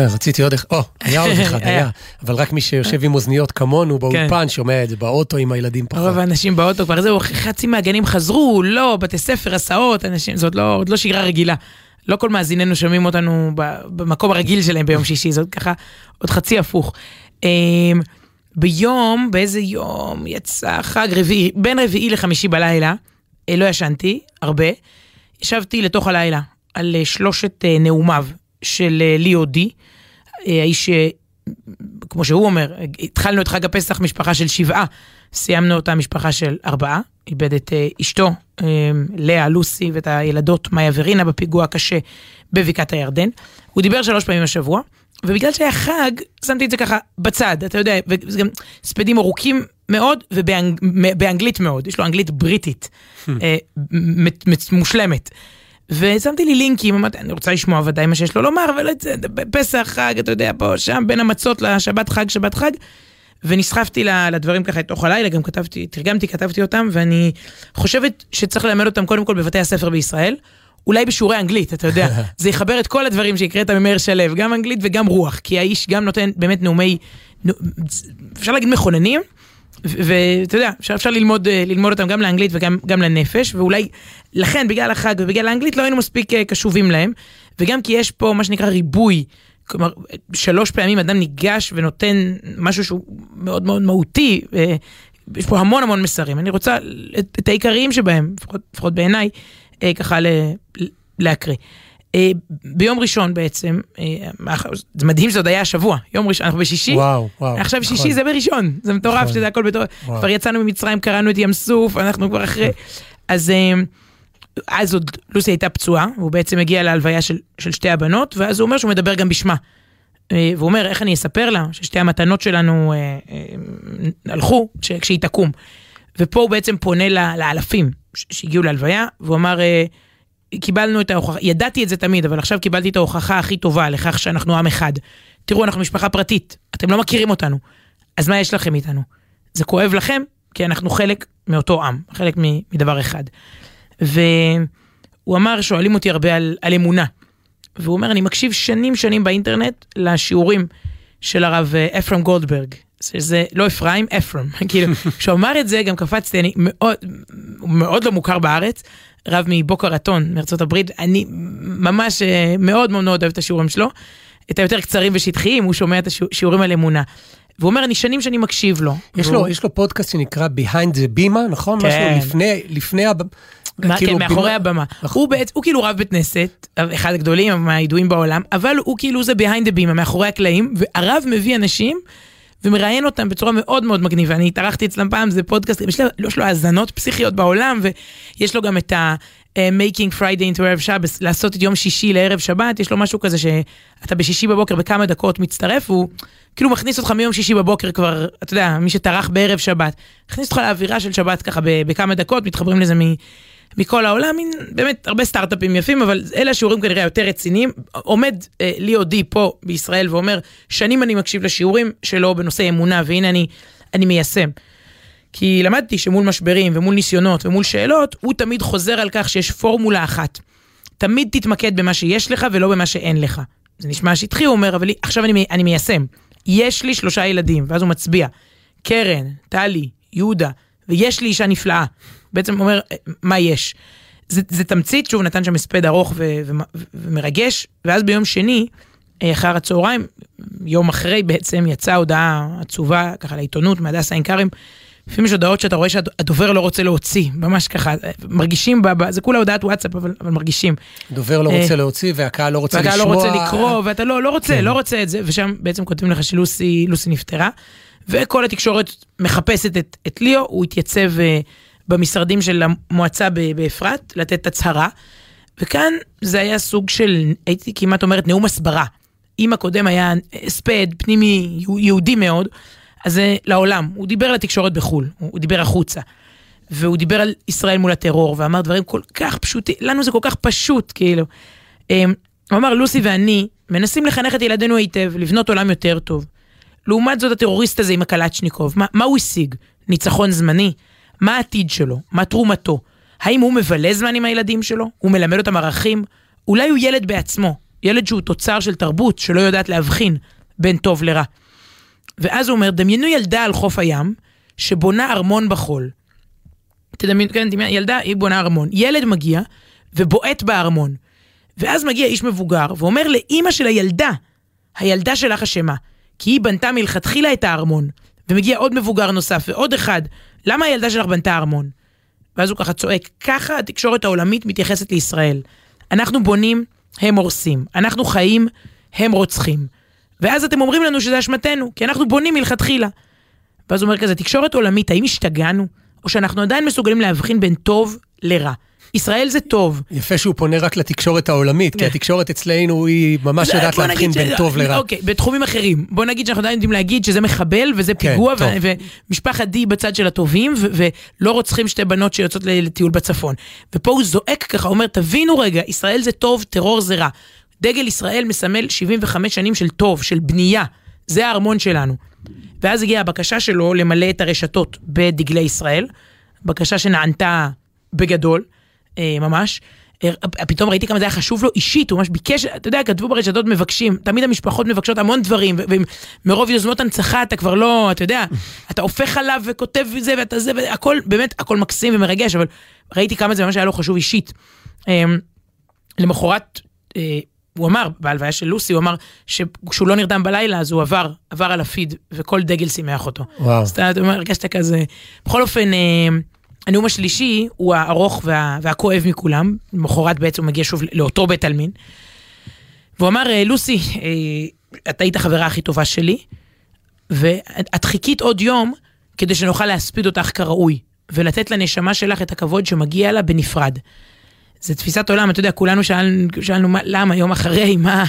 רציתי עוד אחד, או, היה עוד אחד, היה. אבל רק מי שיושב עם אוזניות כמונו באולפן שומע את זה באוטו עם הילדים פחות. רוב האנשים באוטו כבר זהו, חצי מהגנים חזרו, לא, בתי ספר, הסעות, אנשים, זאת לא, עוד לא שגרה רגילה. לא כל מאזיננו שומעים אותנו במקום הרגיל שלהם ביום שישי, זאת ככה עוד חצי הפוך. אמ, ביום, באיזה יום יצא חג רביעי, בין רביעי לחמישי בלילה, אה, לא ישנתי הרבה, ישבתי לתוך הלילה על אה, שלושת אה, נאומיו של אה, ליאו די, אה, האיש, כמו שהוא אומר, התחלנו את חג הפסח משפחה של שבעה, סיימנו אותה משפחה של ארבעה, איבד את אה, אשתו, אה, לאה, לוסי, ואת הילדות מאיה ורינה בפיגוע הקשה בבקעת הירדן. הוא דיבר שלוש פעמים השבוע, ובגלל שהיה חג, שמתי את זה ככה בצד, אתה יודע, וזה גם הספדים ארוכים מאוד ובאנגלית מאוד, יש לו אנגלית בריטית, מ- מושלמת. ושמתי לי לינקים, אמרתי, אני רוצה לשמוע ודאי מה שיש לו לומר, אבל פסח, חג, אתה יודע, פה, שם, בין המצות לשבת חג, שבת חג. ונסחפתי לדברים ככה לתוך הלילה, גם כתבתי, תרגמתי, כתבתי אותם, ואני חושבת שצריך ללמד אותם קודם כל בבתי הספר בישראל. אולי בשיעורי אנגלית, אתה יודע, זה יחבר את כל הדברים שהקראת ממאיר שלו, גם אנגלית וגם רוח, כי האיש גם נותן באמת נאומי, אפשר להגיד מכוננים, ואתה יודע, אפשר, אפשר ללמוד, אה, ללמוד אותם גם לאנגלית וגם גם לנפש, ואולי לכן בגלל החג ובגלל האנגלית לא היינו מספיק אה, קשובים להם, וגם כי יש פה מה שנקרא ריבוי, כלומר שלוש פעמים אדם ניגש ונותן משהו שהוא מאוד מאוד מהותי, אה, יש פה המון המון מסרים, אני רוצה את, את העיקריים שבהם, לפחות, לפחות בעיניי, ככה להקריא. אה, ביום ראשון בעצם, אה, זה מדהים שזה עוד היה השבוע, יום ראשון, אנחנו בשישי, וואו, וואו. עכשיו נכון. שישי זה בראשון, זה מטורף נכון. שזה הכל בתור, וואו. כבר יצאנו ממצרים, קראנו את ים סוף, אנחנו כבר אחרי, אז אה, אז עוד לוסי הייתה פצועה, והוא בעצם הגיע להלוויה של, של שתי הבנות, ואז הוא אומר שהוא מדבר גם בשמה. והוא אומר, איך אני אספר לה ששתי המתנות שלנו אה, אה, הלכו כש- כשהיא תקום. ופה הוא בעצם פונה לאלפים ש- שהגיעו להלוויה, והוא אמר, אה, קיבלנו את ההוכחה, ידעתי את זה תמיד, אבל עכשיו קיבלתי את ההוכחה הכי טובה לכך שאנחנו עם אחד. תראו, אנחנו משפחה פרטית, אתם לא מכירים אותנו, אז מה יש לכם איתנו? זה כואב לכם, כי אנחנו חלק מאותו עם, חלק מדבר אחד. והוא אמר, שואלים אותי הרבה על, על אמונה. והוא אומר, אני מקשיב שנים שנים באינטרנט לשיעורים של הרב אה, אפרם גולדברג. שזה לא אפרים, אפרם. כאילו, כשהוא אמר את זה, גם קפצתי, אני מאוד, מאוד לא מוכר בארץ, רב מבוקה רטון מארצות הברית, אני ממש אה, מאוד מאוד מאוד אוהב את השיעורים שלו. את היותר קצרים ושטחיים, הוא שומע את השיעורים על אמונה. והוא אומר, אני שנים שאני מקשיב לו. יש והוא- לו, יש לו פודקאסט שנקרא Behind the Bima, נכון? כן. משהו לפני, לפני, הב- מה, כאילו, כן, מאחורי בימה- הבמה. נכון. הוא בעצם, הוא כאילו רב בית כנסת, אחד הגדולים, מהידועים בעולם, אבל הוא כאילו זה behind the beam, מאחורי הקלעים, והרב מביא אנשים ומראיין אותם בצורה מאוד מאוד מגניבה. אני התארחתי אצלם פעם, זה פודקאסט, יש לו, יש לו האזנות פסיכיות בעולם, ויש לו גם את ה... אה, Friday into ערב שבס, לעשות את יום שישי לערב שבת, יש לו משהו כזה שאתה בשישי בבוקר בכמה דקות מצטרף, הוא כאילו מכניס אותך מיום שישי בבוקר כבר, אתה יודע, מי שטרח בערב שבת, מכניס אותך לאווירה של שבת ככה בכמה דקות, מתחברים לזה. מכל העולם, מין, באמת הרבה סטארט-אפים יפים, אבל אלה השיעורים כנראה יותר רציניים. עומד אה, ליאו די פה בישראל ואומר, שנים אני מקשיב לשיעורים שלו בנושא אמונה, והנה אני, אני מיישם. כי למדתי שמול משברים ומול ניסיונות ומול שאלות, הוא תמיד חוזר על כך שיש פורמולה אחת. תמיד תתמקד במה שיש לך ולא במה שאין לך. זה נשמע שטחי, הוא אומר, אבל עכשיו אני, אני מיישם. יש לי שלושה ילדים, ואז הוא מצביע. קרן, טלי, יהודה, ויש לי אישה נפלאה. בעצם אומר, אה, מה יש? זה, זה תמצית, שוב, נתן שם הספד ארוך ו- ו- ו- ומרגש, ואז ביום שני, אה, אחר הצהריים, יום אחרי בעצם, יצאה הודעה עצובה, ככה לעיתונות, מהדסה עין כרם. לפעמים יש הודעות שאתה רואה שהדובר לא רוצה להוציא, ממש ככה, אה, מרגישים, ב- זה כולה הודעת וואטסאפ, אבל, אבל מרגישים. דובר לא אה, רוצה להוציא והקהל לא רוצה ואתה לשמוע. לא רוצה לקרוא, ואתה לא, לא רוצה, כן. לא רוצה את זה, ושם בעצם כותבים לך שלוסי לוסי נפטרה, וכל התקשורת מחפשת את, את ליאו, הוא התייצב אה, במשרדים של המועצה באפרת, לתת הצהרה, וכאן זה היה סוג של, הייתי כמעט אומרת, נאום הסברה. אם הקודם היה הספד פנימי יהו- יהודי מאוד, אז זה לעולם. הוא דיבר לתקשורת בחו"ל, הוא דיבר החוצה. והוא דיבר על ישראל מול הטרור, ואמר דברים כל כך פשוטים, לנו זה כל כך פשוט, כאילו. אמ, הוא אמר, לוסי ואני מנסים לחנך את ילדינו היטב, לבנות עולם יותר טוב. לעומת זאת, הטרוריסט הזה עם הקלצ'ניקוב, מה, מה הוא השיג? ניצחון זמני? מה העתיד שלו? מה תרומתו? האם הוא מבלה זמן עם הילדים שלו? הוא מלמד אותם ערכים? אולי הוא ילד בעצמו, ילד שהוא תוצר של תרבות שלא יודעת להבחין בין טוב לרע. ואז הוא אומר, דמיינו ילדה על חוף הים, שבונה ארמון בחול. תדמיינו, כן, דמיין, ילדה, היא בונה ארמון. ילד מגיע ובועט בארמון. ואז מגיע איש מבוגר ואומר לאימא של הילדה, הילדה שלך אשמה, כי היא בנתה מלכתחילה את הארמון. ומגיע עוד מבוגר נוסף ועוד אחד, למה הילדה שלך בנתה ארמון? ואז הוא ככה צועק, ככה התקשורת העולמית מתייחסת לישראל. אנחנו בונים, הם הורסים. אנחנו חיים, הם רוצחים. ואז אתם אומרים לנו שזה אשמתנו, כי אנחנו בונים מלכתחילה. ואז הוא אומר כזה, תקשורת עולמית, האם השתגענו? או שאנחנו עדיין מסוגלים להבחין בין טוב לרע. ישראל זה טוב. יפה שהוא פונה רק לתקשורת העולמית, כי כן. התקשורת אצלנו היא ממש זה- יודעת להבחין בין טוב לרע. אוקיי, בתחומים אחרים. בוא נגיד שאנחנו עדיין יודעים להגיד שזה מחבל וזה כן, פיגוע, ומשפחת די בצד של הטובים, ולא רוצחים שתי בנות שיוצאות לטיול בצפון. ופה הוא זועק ככה, אומר, תבינו רגע, ישראל זה טוב, טרור זה רע. דגל ישראל מסמל 75 שנים של טוב, של בנייה. זה הארמון שלנו. ואז הגיעה הבקשה שלו למלא את הרשתות בדגלי ישראל, בקשה שנענתה בגדול, ממש. אה, פתאום ראיתי כמה זה היה חשוב לו אישית, הוא ממש ביקש, אתה יודע, כתבו ברשתות מבקשים, תמיד המשפחות מבקשות המון דברים, ומרוב יוזמות הנצחה אתה כבר לא, אתה יודע, אתה הופך עליו וכותב זה ואתה זה, והכל, באמת, הכל מקסים ומרגש, אבל ראיתי כמה זה ממש היה לו חשוב אישית. אה, למחרת, אה, הוא אמר, בהלוויה של לוסי, הוא אמר שכשהוא לא נרדם בלילה, אז הוא עבר, עבר על הפיד, וכל דגל שימח אותו. וואו. אז אתה אומר, הרגשת כזה... בכל אופן, אה, הנאום השלישי הוא הארוך וה, והכואב מכולם. למחרת בעצם הוא מגיע שוב לאותו בית עלמין. והוא אמר, אה, לוסי, אה, את היית החברה הכי טובה שלי, ואת חיכית עוד יום כדי שנוכל להספיד אותך כראוי, ולתת לנשמה שלך את הכבוד שמגיע לה בנפרד. זה תפיסת עולם, אתה יודע, כולנו שאלנו, שאלנו מה, למה, יום אחרי, מה...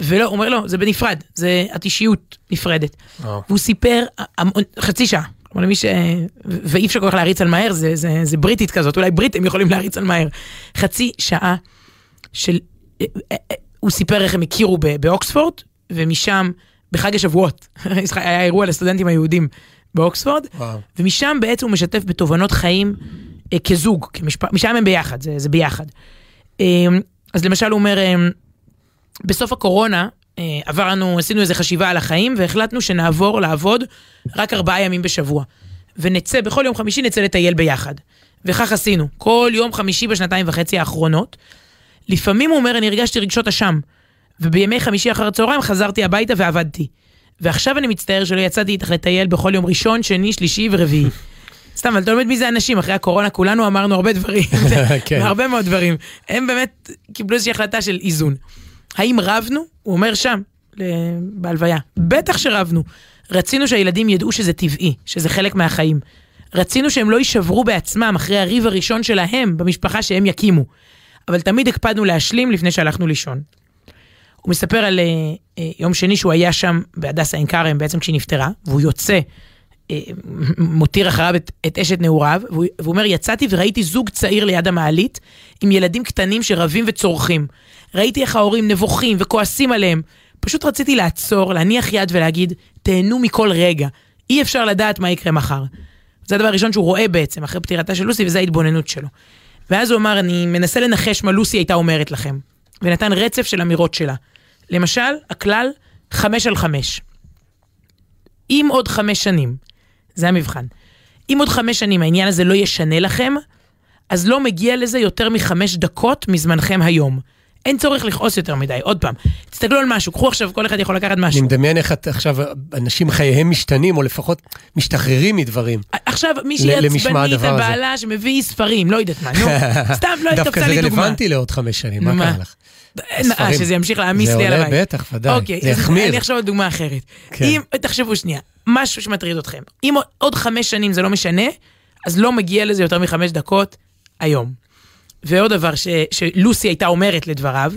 ולא, הוא אומר לא, זה בנפרד, זה את אישיות נפרדת. וואו. והוא סיפר חצי שעה. כלומר, למי ש... ואי אפשר כל כך להריץ על מהר, זה, זה, זה בריטית כזאת, אולי בריטים יכולים להריץ על מהר. חצי שעה של... הוא סיפר איך הם הכירו באוקספורד, ומשם, בחג השבועות, היה אירוע לסטודנטים היהודים באוקספורד, וואו. ומשם בעצם הוא משתף בתובנות חיים אה, כזוג, כמשפ... משם הם ביחד, זה, זה ביחד. אה, אז למשל הוא אומר, אה, בסוף הקורונה אה, עברנו, עשינו איזו חשיבה על החיים והחלטנו שנעבור לעבוד רק ארבעה ימים בשבוע. ונצא, בכל יום חמישי נצא לטייל ביחד. וכך עשינו, כל יום חמישי בשנתיים וחצי האחרונות. לפעמים הוא אומר, אני הרגשתי רגשות אשם, ובימי חמישי אחר הצהריים חזרתי הביתה ועבדתי. ועכשיו אני מצטער שלא יצאתי איתך לטייל בכל יום ראשון, שני, שלישי ורביעי. סתם, אבל אתה לומד מי זה אנשים, אחרי הקורונה כולנו אמרנו הרבה דברים, כן. הרבה מאוד דברים. הם באמת קיבלו איזושהי החלטה של איזון. האם רבנו? הוא אומר שם, בהלוויה. בטח שרבנו. רצינו שהילדים ידעו שזה טבעי, שזה חלק מהחיים. רצינו שהם לא יישברו בעצמם אחרי הריב הראשון שלהם במשפחה שהם יקימו. אבל תמיד הקפדנו להשלים לפני שהלכנו לישון. הוא מספר על אה, אה, יום שני שהוא היה שם בהדסה עין כרם בעצם כשהיא נפטרה, והוא יוצא, אה, מותיר אחריו את, את אשת נעוריו, והוא, והוא אומר, יצאתי וראיתי זוג צעיר ליד המעלית עם ילדים קטנים שרבים וצורכים. ראיתי איך ההורים נבוכים וכועסים עליהם. פשוט רציתי לעצור, להניח יד ולהגיד, תהנו מכל רגע. אי אפשר לדעת מה יקרה מחר. זה הדבר הראשון שהוא רואה בעצם, אחרי פטירתה של לוסי, וזו ההתבוננות שלו. ואז הוא אמר, אני מנסה לנחש מה לוסי הייתה אומרת לכם. ונתן רצף של אמירות שלה. למשל, הכלל חמש על חמש. אם עוד חמש שנים, זה המבחן, אם עוד חמש שנים העניין הזה לא ישנה לכם, אז לא מגיע לזה יותר מחמש דקות מזמנכם היום. אין צורך לכעוס יותר מדי. עוד פעם, תסתכלו על משהו, קחו עכשיו, כל אחד יכול לקחת אני משהו. מדמיין איך עכשיו, אנשים חייהם משתנים, או לפחות משתחררים מדברים. עכשיו מישהי עצבנית על. בעלה שמביא ספרים, לא יודעת מה, נו, סתם לא דווקא זה לי דוגמה. רלוונטי לעוד חמש שנים, מה? קרה לך? אה, הספרים. שזה ימשיך להעמיס זה לי על עולה, הבית. בטח, ודאי. אוקיי, זה יחמיר. אני עכשיו עוד דוגמה אחרת. כן. אם, תחשבו שנייה, משהו שמטריד אתכם. אם עוד חמש שנים זה לא משנה, אז לא מגיע לזה יותר מחמש דקות היום. ועוד דבר ש, שלוסי הייתה אומרת לדבריו,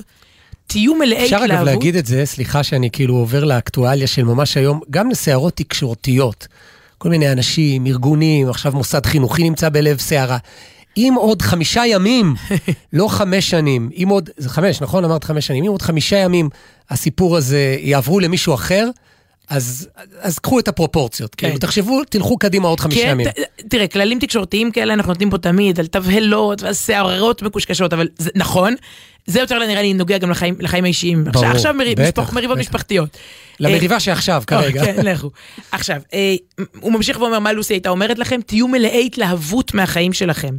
תהיו מלאי אפשר התלהבות. אגב להגיד את זה, סליחה שאני כאילו עובר לאקטואליה של ממש היום, גם לסערות תקשורתיות. כל מיני אנשים, ארגונים, עכשיו מוסד חינוכי נמצא בלב סערה. אם עוד חמישה ימים, לא חמש שנים, אם עוד, זה חמש, נכון? אמרת חמש שנים, אם עוד חמישה ימים הסיפור הזה יעברו למישהו אחר, אז, אז קחו את הפרופורציות. כן. כאילו, תחשבו, תלכו קדימה עוד חמישה כן, ימים. תראה, כללים תקשורתיים כאלה אנחנו נותנים פה תמיד, על תבהלות ועל שערות מקושקשות, אבל זה נכון, זה יותר נראה לי נוגע גם לחיים, לחיים האישיים. ברור, עכשיו, עכשיו מריב, בטח, משפח, מריבות בטח. משפחתיות. למריבה שעכשיו, כרגע. אה, כן, לכו. עכשיו, אה, הוא ממשיך ואומר מה לוסי הייתה אומרת לכם, תהיו מלאי התלהבות מהחיים שלכם.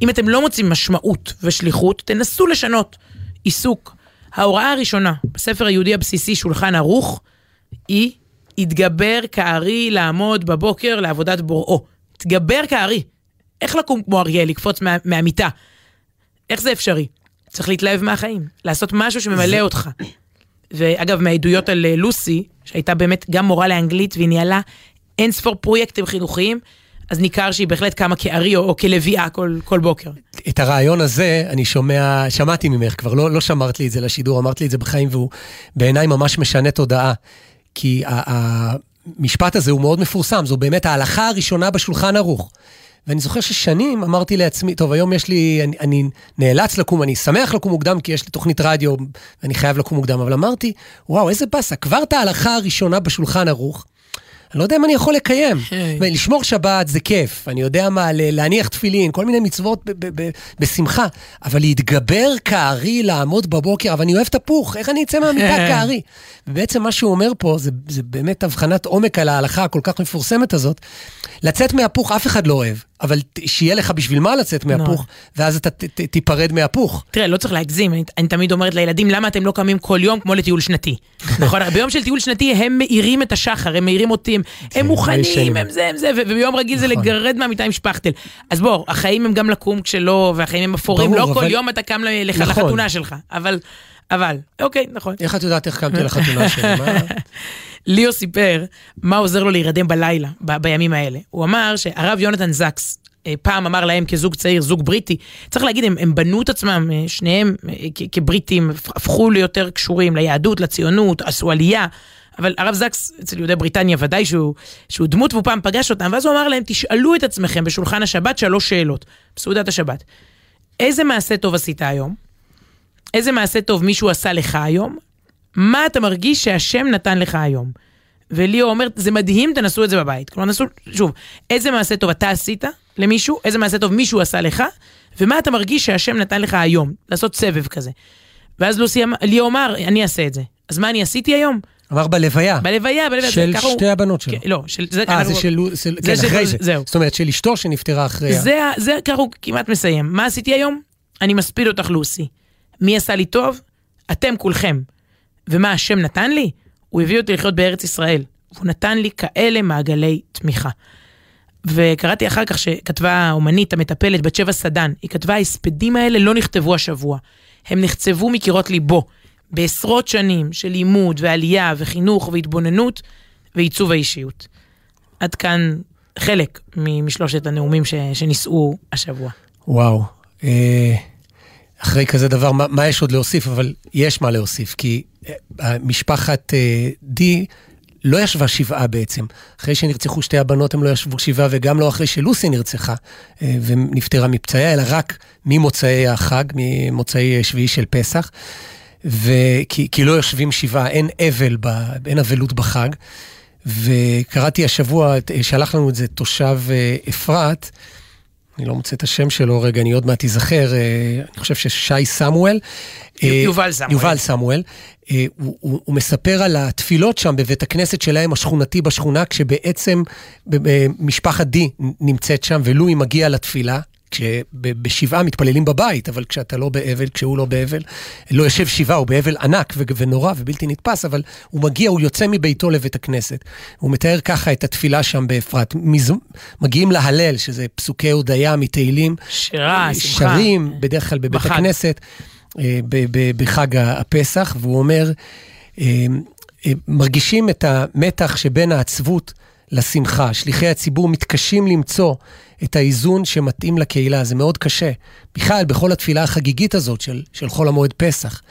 אם אתם לא מוצאים משמעות ושליחות, תנסו לשנות עיסוק. ההוראה הראשונה בספר היהודי הבסיסי שולחן ערוך היא התגבר כארי לעמוד בבוקר לעבודת בוראו. התגבר כארי. איך לקום כמו אריה, לקפוץ מה, מהמיטה? איך זה אפשרי? צריך להתלהב מהחיים, לעשות משהו שממלא אותך. ואגב, מהעדויות על אה, לוסי, שהייתה באמת גם מורה לאנגלית והיא ניהלה אין ספור פרויקטים חינוכיים, אז ניכר שהיא בהחלט קמה כארי או, או כלביאה כל, כל בוקר. את הרעיון הזה אני שומע, שמעתי ממך כבר, לא, לא שמרת לי את זה לשידור, אמרת לי את זה בחיים, והוא בעיניי ממש משנה תודעה. כי המשפט הזה הוא מאוד מפורסם, זו באמת ההלכה הראשונה בשולחן ערוך. ואני זוכר ששנים אמרתי לעצמי, טוב, היום יש לי, אני, אני נאלץ לקום, אני שמח לקום מוקדם כי יש לי תוכנית רדיו ואני חייב לקום מוקדם, אבל אמרתי, וואו, איזה באסה, כבר את ההלכה הראשונה בשולחן ערוך, אני לא יודע אם אני יכול לקיים. היי. לשמור שבת זה כיף, אני יודע מה, להניח תפילין, כל מיני מצוות ב- ב- ב- בשמחה, אבל להתגבר כארי, לעמוד בבוקר, אבל אני אוהב תפוך, איך אני אצא מהמיטה כארי? ובעצם מה שהוא אומר פה, זה, זה באמת הבחנת עומק על ההלכה הכל כך מפורסמת הזאת. לצאת מהפוך אף אחד לא אוהב, אבל שיהיה לך בשביל מה לצאת מהפוך, ואז אתה ת- ת- תיפרד מהפוך. תראה, לא צריך להגזים, אני, אני תמיד אומרת לילדים, למה אתם לא קמים כל יום כמו לטיול שנתי? נכון, ביום של טיול שנתי הם מאירים את השחר, הם מאירים אותי, הם, הם מוכנים. הם זה, הם זה, וביום רגיל זה נכון. לגרד מהמיטה עם שפכטל. אז בוא, החיים הם גם לקום כשלא, והחיים הם אפורים, לא כל יום אתה קם ל- לך נכון. לחתונה שלך, אבל, אבל, אוקיי, נכון. איך את יודעת איך קמתי לחתונה שלי? ליאו סיפר מה עוזר לו להירדם בלילה, ב- בימים האלה. הוא אמר שהרב יונתן זקס, אה, פעם אמר להם כזוג צעיר, זוג בריטי, צריך להגיד, הם, הם בנו את עצמם, אה, שניהם אה, כ- כבריטים, הפ- הפכו ליותר קשורים ליהדות, לציונות, עשו עלייה. אבל הרב זקס, אצל יהודי בריטניה ודאי שהוא, שהוא דמות והוא פעם פגש אותם, ואז הוא אמר להם, תשאלו את עצמכם בשולחן השבת שלוש שאלות, בסעודת השבת. איזה מעשה טוב עשית היום? איזה מעשה טוב מישהו עשה לך היום? מה אתה מרגיש שהשם נתן לך היום? וליאו אומר, זה מדהים, תנסו את זה בבית. כלומר, נסו, שוב, איזה מעשה טוב אתה עשית למישהו, איזה מעשה טוב מישהו עשה לך, ומה אתה מרגיש שהשם נתן לך היום, לעשות סבב כזה. ואז לוסי, אמר- ליאו אמר, אני אעשה את זה. אז מה אני עשיתי היום? אמר בלוויה. בלוויה, בלוויה. של ככה הוא- שתי הבנות שלו. כן, לא, של... זה, אה, אנחנו- זה של... של- זה כן, של- אחרי זה. זהו. זאת אומרת, של אשתו שנפטרה אחרי... ה- זה, זה ככה הוא כמעט מסיים. מה עשיתי היום? אני מספיד אותך, לוסי. מי עשה לי טוב? אתם כולכם. ומה השם נתן לי? הוא הביא אותי לחיות בארץ ישראל. והוא נתן לי כאלה מעגלי תמיכה. וקראתי אחר כך שכתבה האומנית המטפלת בת שבע סדן, היא כתבה ההספדים האלה לא נכתבו השבוע, הם נחצבו מקירות ליבו, בעשרות שנים של לימוד ועלייה וחינוך והתבוננות ועיצוב האישיות. עד כאן חלק משלושת הנאומים ש, שנישאו השבוע. וואו. אה, אחרי כזה דבר, מה, מה יש עוד להוסיף? אבל יש מה להוסיף, כי משפחת אה, די לא ישבה שבעה בעצם. אחרי שנרצחו שתי הבנות הם לא ישבו שבעה, וגם לא אחרי שלוסי נרצחה ונפטרה מפצעיה, אלא רק ממוצאי החג, ממוצאי שביעי של פסח. וכי, כי לא יושבים שבעה, אין אבל, ב, אין אבלות בחג. וקראתי השבוע, שלח לנו את זה תושב אפרת, אני לא מוצא את השם שלו, רגע, אני עוד מעט אזכר, אה, אני חושב ששי סמואל. אה, יובל סמואל. יובל סמואל. אה, הוא, הוא, הוא מספר על התפילות שם בבית הכנסת שלהם, השכונתי בשכונה, כשבעצם משפחת די נמצאת שם, ולואי מגיע לתפילה, כשבשבעה מתפללים בבית, אבל כשאתה לא באבל, כשהוא לא באבל, לא יושב שבעה, הוא באבל ענק ונורא ובלתי נתפס, אבל הוא מגיע, הוא יוצא מביתו לבית הכנסת. הוא מתאר ככה את התפילה שם באפרת. מז... מגיעים להלל, שזה פסוקי הודיה מתהילים. שירה, שמחה. שרים, בדרך כלל בבית בחג. הכנסת, אה, בחג הפסח, והוא אומר, אה, אה, מרגישים את המתח שבין העצבות לשמחה. שליחי הציבור מתקשים למצוא את האיזון שמתאים לקהילה, זה מאוד קשה. בכלל, בכל התפילה החגיגית הזאת של, של חול המועד פסח.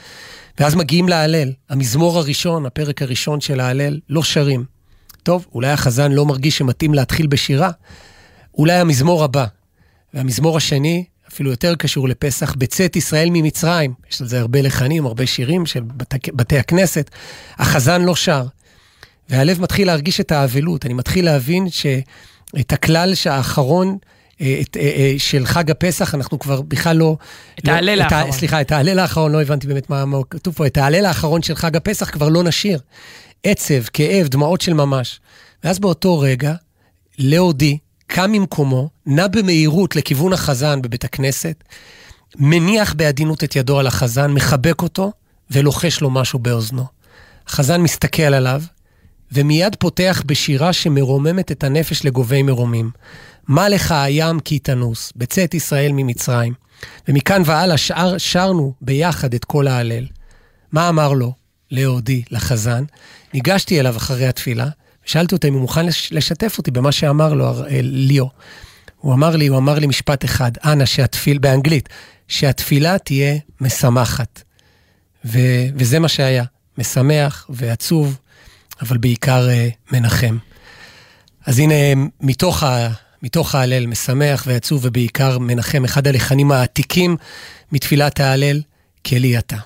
ואז מגיעים להלל. המזמור הראשון, הפרק הראשון של ההלל, לא שרים. טוב, אולי החזן לא מרגיש שמתאים להתחיל בשירה, אולי המזמור הבא. והמזמור השני, אפילו יותר קשור לפסח, בצאת ישראל ממצרים. יש על זה הרבה לחנים, הרבה שירים של בתי, בתי הכנסת. החזן לא שר. והלב מתחיל להרגיש את האבלות. אני מתחיל להבין ש... את הכלל שהאחרון אה, את, אה, אה, של חג הפסח, אנחנו כבר בכלל לא... את לא, ההלל האחרון. סליחה, את ההלל האחרון, לא הבנתי באמת מה, מה כתוב פה, את ההלל האחרון של חג הפסח כבר לא נשיר. עצב, כאב, דמעות של ממש. ואז באותו רגע, לאודי קם ממקומו, נע במהירות לכיוון החזן בבית הכנסת, מניח בעדינות את ידו על החזן, מחבק אותו ולוחש לו משהו באוזנו. החזן מסתכל עליו, ומיד פותח בשירה שמרוממת את הנפש לגובי מרומים. מה לך הים כי תנוס, בצאת ישראל ממצרים. ומכאן והלאה שר, שרנו ביחד את כל ההלל. מה אמר לו, לאודי, לחזן? ניגשתי אליו אחרי התפילה, ושאלתי אותו אם הוא מוכן לשתף אותי במה שאמר לו אה, ליאו. הוא אמר לי, הוא אמר לי משפט אחד, אנא, שהתפיל, באנגלית, שהתפילה תהיה משמחת. ו, וזה מה שהיה, משמח ועצוב אבל בעיקר אה, מנחם. אז הנה, מתוך, ה, מתוך ההלל, משמח ועצוב ובעיקר מנחם, אחד הלחנים העתיקים מתפילת ההלל, כלי אתה.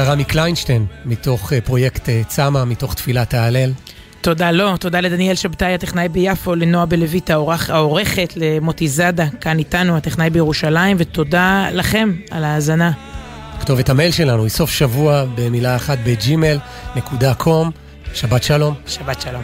רמי קליינשטיין, מתוך אה, פרויקט אה, צמא, מתוך תפילת ההלל. תודה לו, תודה לדניאל שבתאי הטכנאי ביפו, לנועה בלויט העורכת, למוטי זאדה, כאן איתנו, הטכנאי בירושלים, ותודה לכם על ההאזנה. כתובת המייל שלנו היא סוף שבוע במילה אחת בג'ימל נקודה קום. שבת שלום. שבת שלום.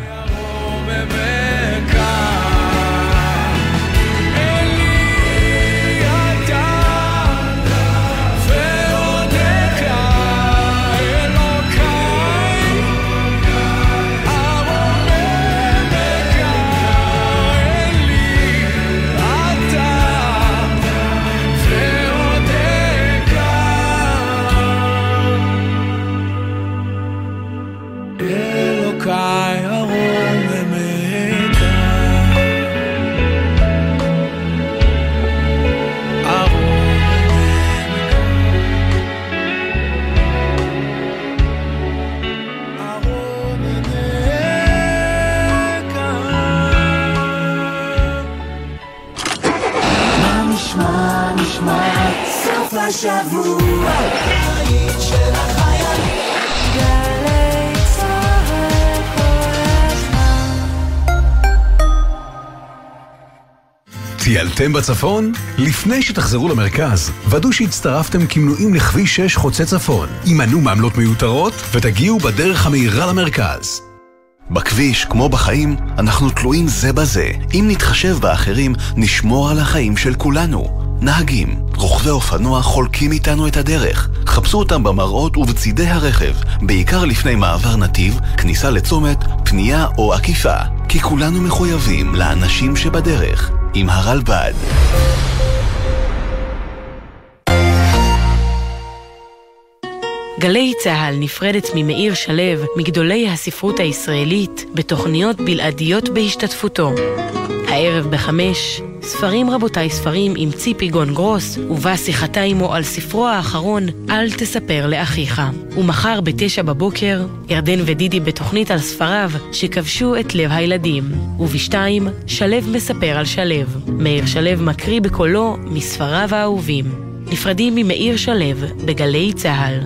הזמן. טיילתם בצפון? לפני שתחזרו למרכז, ודאו שהצטרפתם כמנויים לכביש 6 חוצה צפון. הימנעו מעמלות מיותרות ותגיעו בדרך המהירה למרכז. בכביש, כמו בחיים, אנחנו תלויים זה בזה. אם נתחשב באחרים, נשמור על החיים של כולנו. נהגים, רוכבי אופנוע חולקים איתנו את הדרך. חפשו אותם במראות ובצידי הרכב, בעיקר לפני מעבר נתיב, כניסה לצומת, פנייה או עקיפה. כי כולנו מחויבים לאנשים שבדרך. עם הרלב"ד. גלי צה"ל נפרדת ממאיר שלו, מגדולי הספרות הישראלית, בתוכניות בלעדיות בהשתתפותו. הערב בחמש, ספרים רבותיי ספרים עם ציפי גון גרוס, ובה שיחתה עמו על ספרו האחרון, אל תספר לאחיך. ומחר בתשע בבוקר, ירדן ודידי בתוכנית על ספריו שכבשו את לב הילדים. ובשתיים, שלו מספר על שלו. מאיר שלו מקריא בקולו מספריו האהובים. נפרדים ממאיר שלו בגלי צה"ל.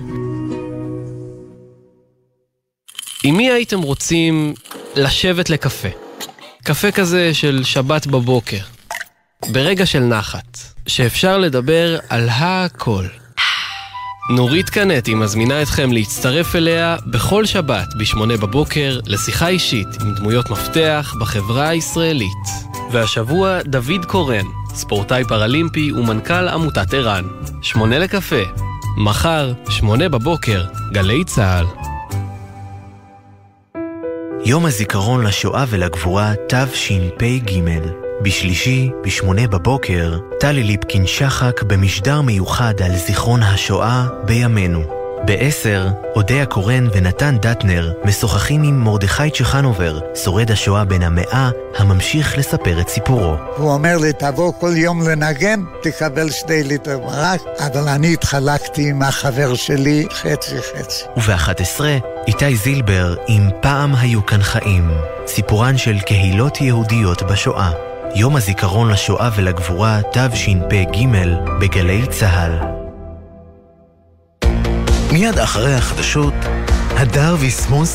עם מי הייתם רוצים לשבת לקפה? קפה כזה של שבת בבוקר. ברגע של נחת, שאפשר לדבר על הכל. נורית קנטי מזמינה אתכם להצטרף אליה בכל שבת בשמונה בבוקר לשיחה אישית עם דמויות מפתח בחברה הישראלית. והשבוע דוד קורן, ספורטאי פראלימפי ומנכ"ל עמותת ער"ן. שמונה לקפה. מחר, שמונה בבוקר, גלי צה"ל. יום הזיכרון לשואה ולגבורה תשפ"ג. בשלישי, בשמונה בבוקר, טלי ליפקין שחק במשדר מיוחד על זיכרון השואה בימינו. בעשר, אודיה קורן ונתן דטנר משוחחים עם מרדכי צ'חנובר, שורד השואה בן המאה, הממשיך לספר את סיפורו. הוא אומר לי, תבוא כל יום לנגן, תקבל שתי ליטר מרק, אבל אני התחלקתי עם החבר שלי חצי חצי. וב-11, איתי זילבר עם פעם היו כאן חיים. סיפורן של קהילות יהודיות בשואה. יום הזיכרון לשואה ולגבורה תשפ"ג בגלי צה"ל. מיד אחרי החדשות, הדר ויסמוס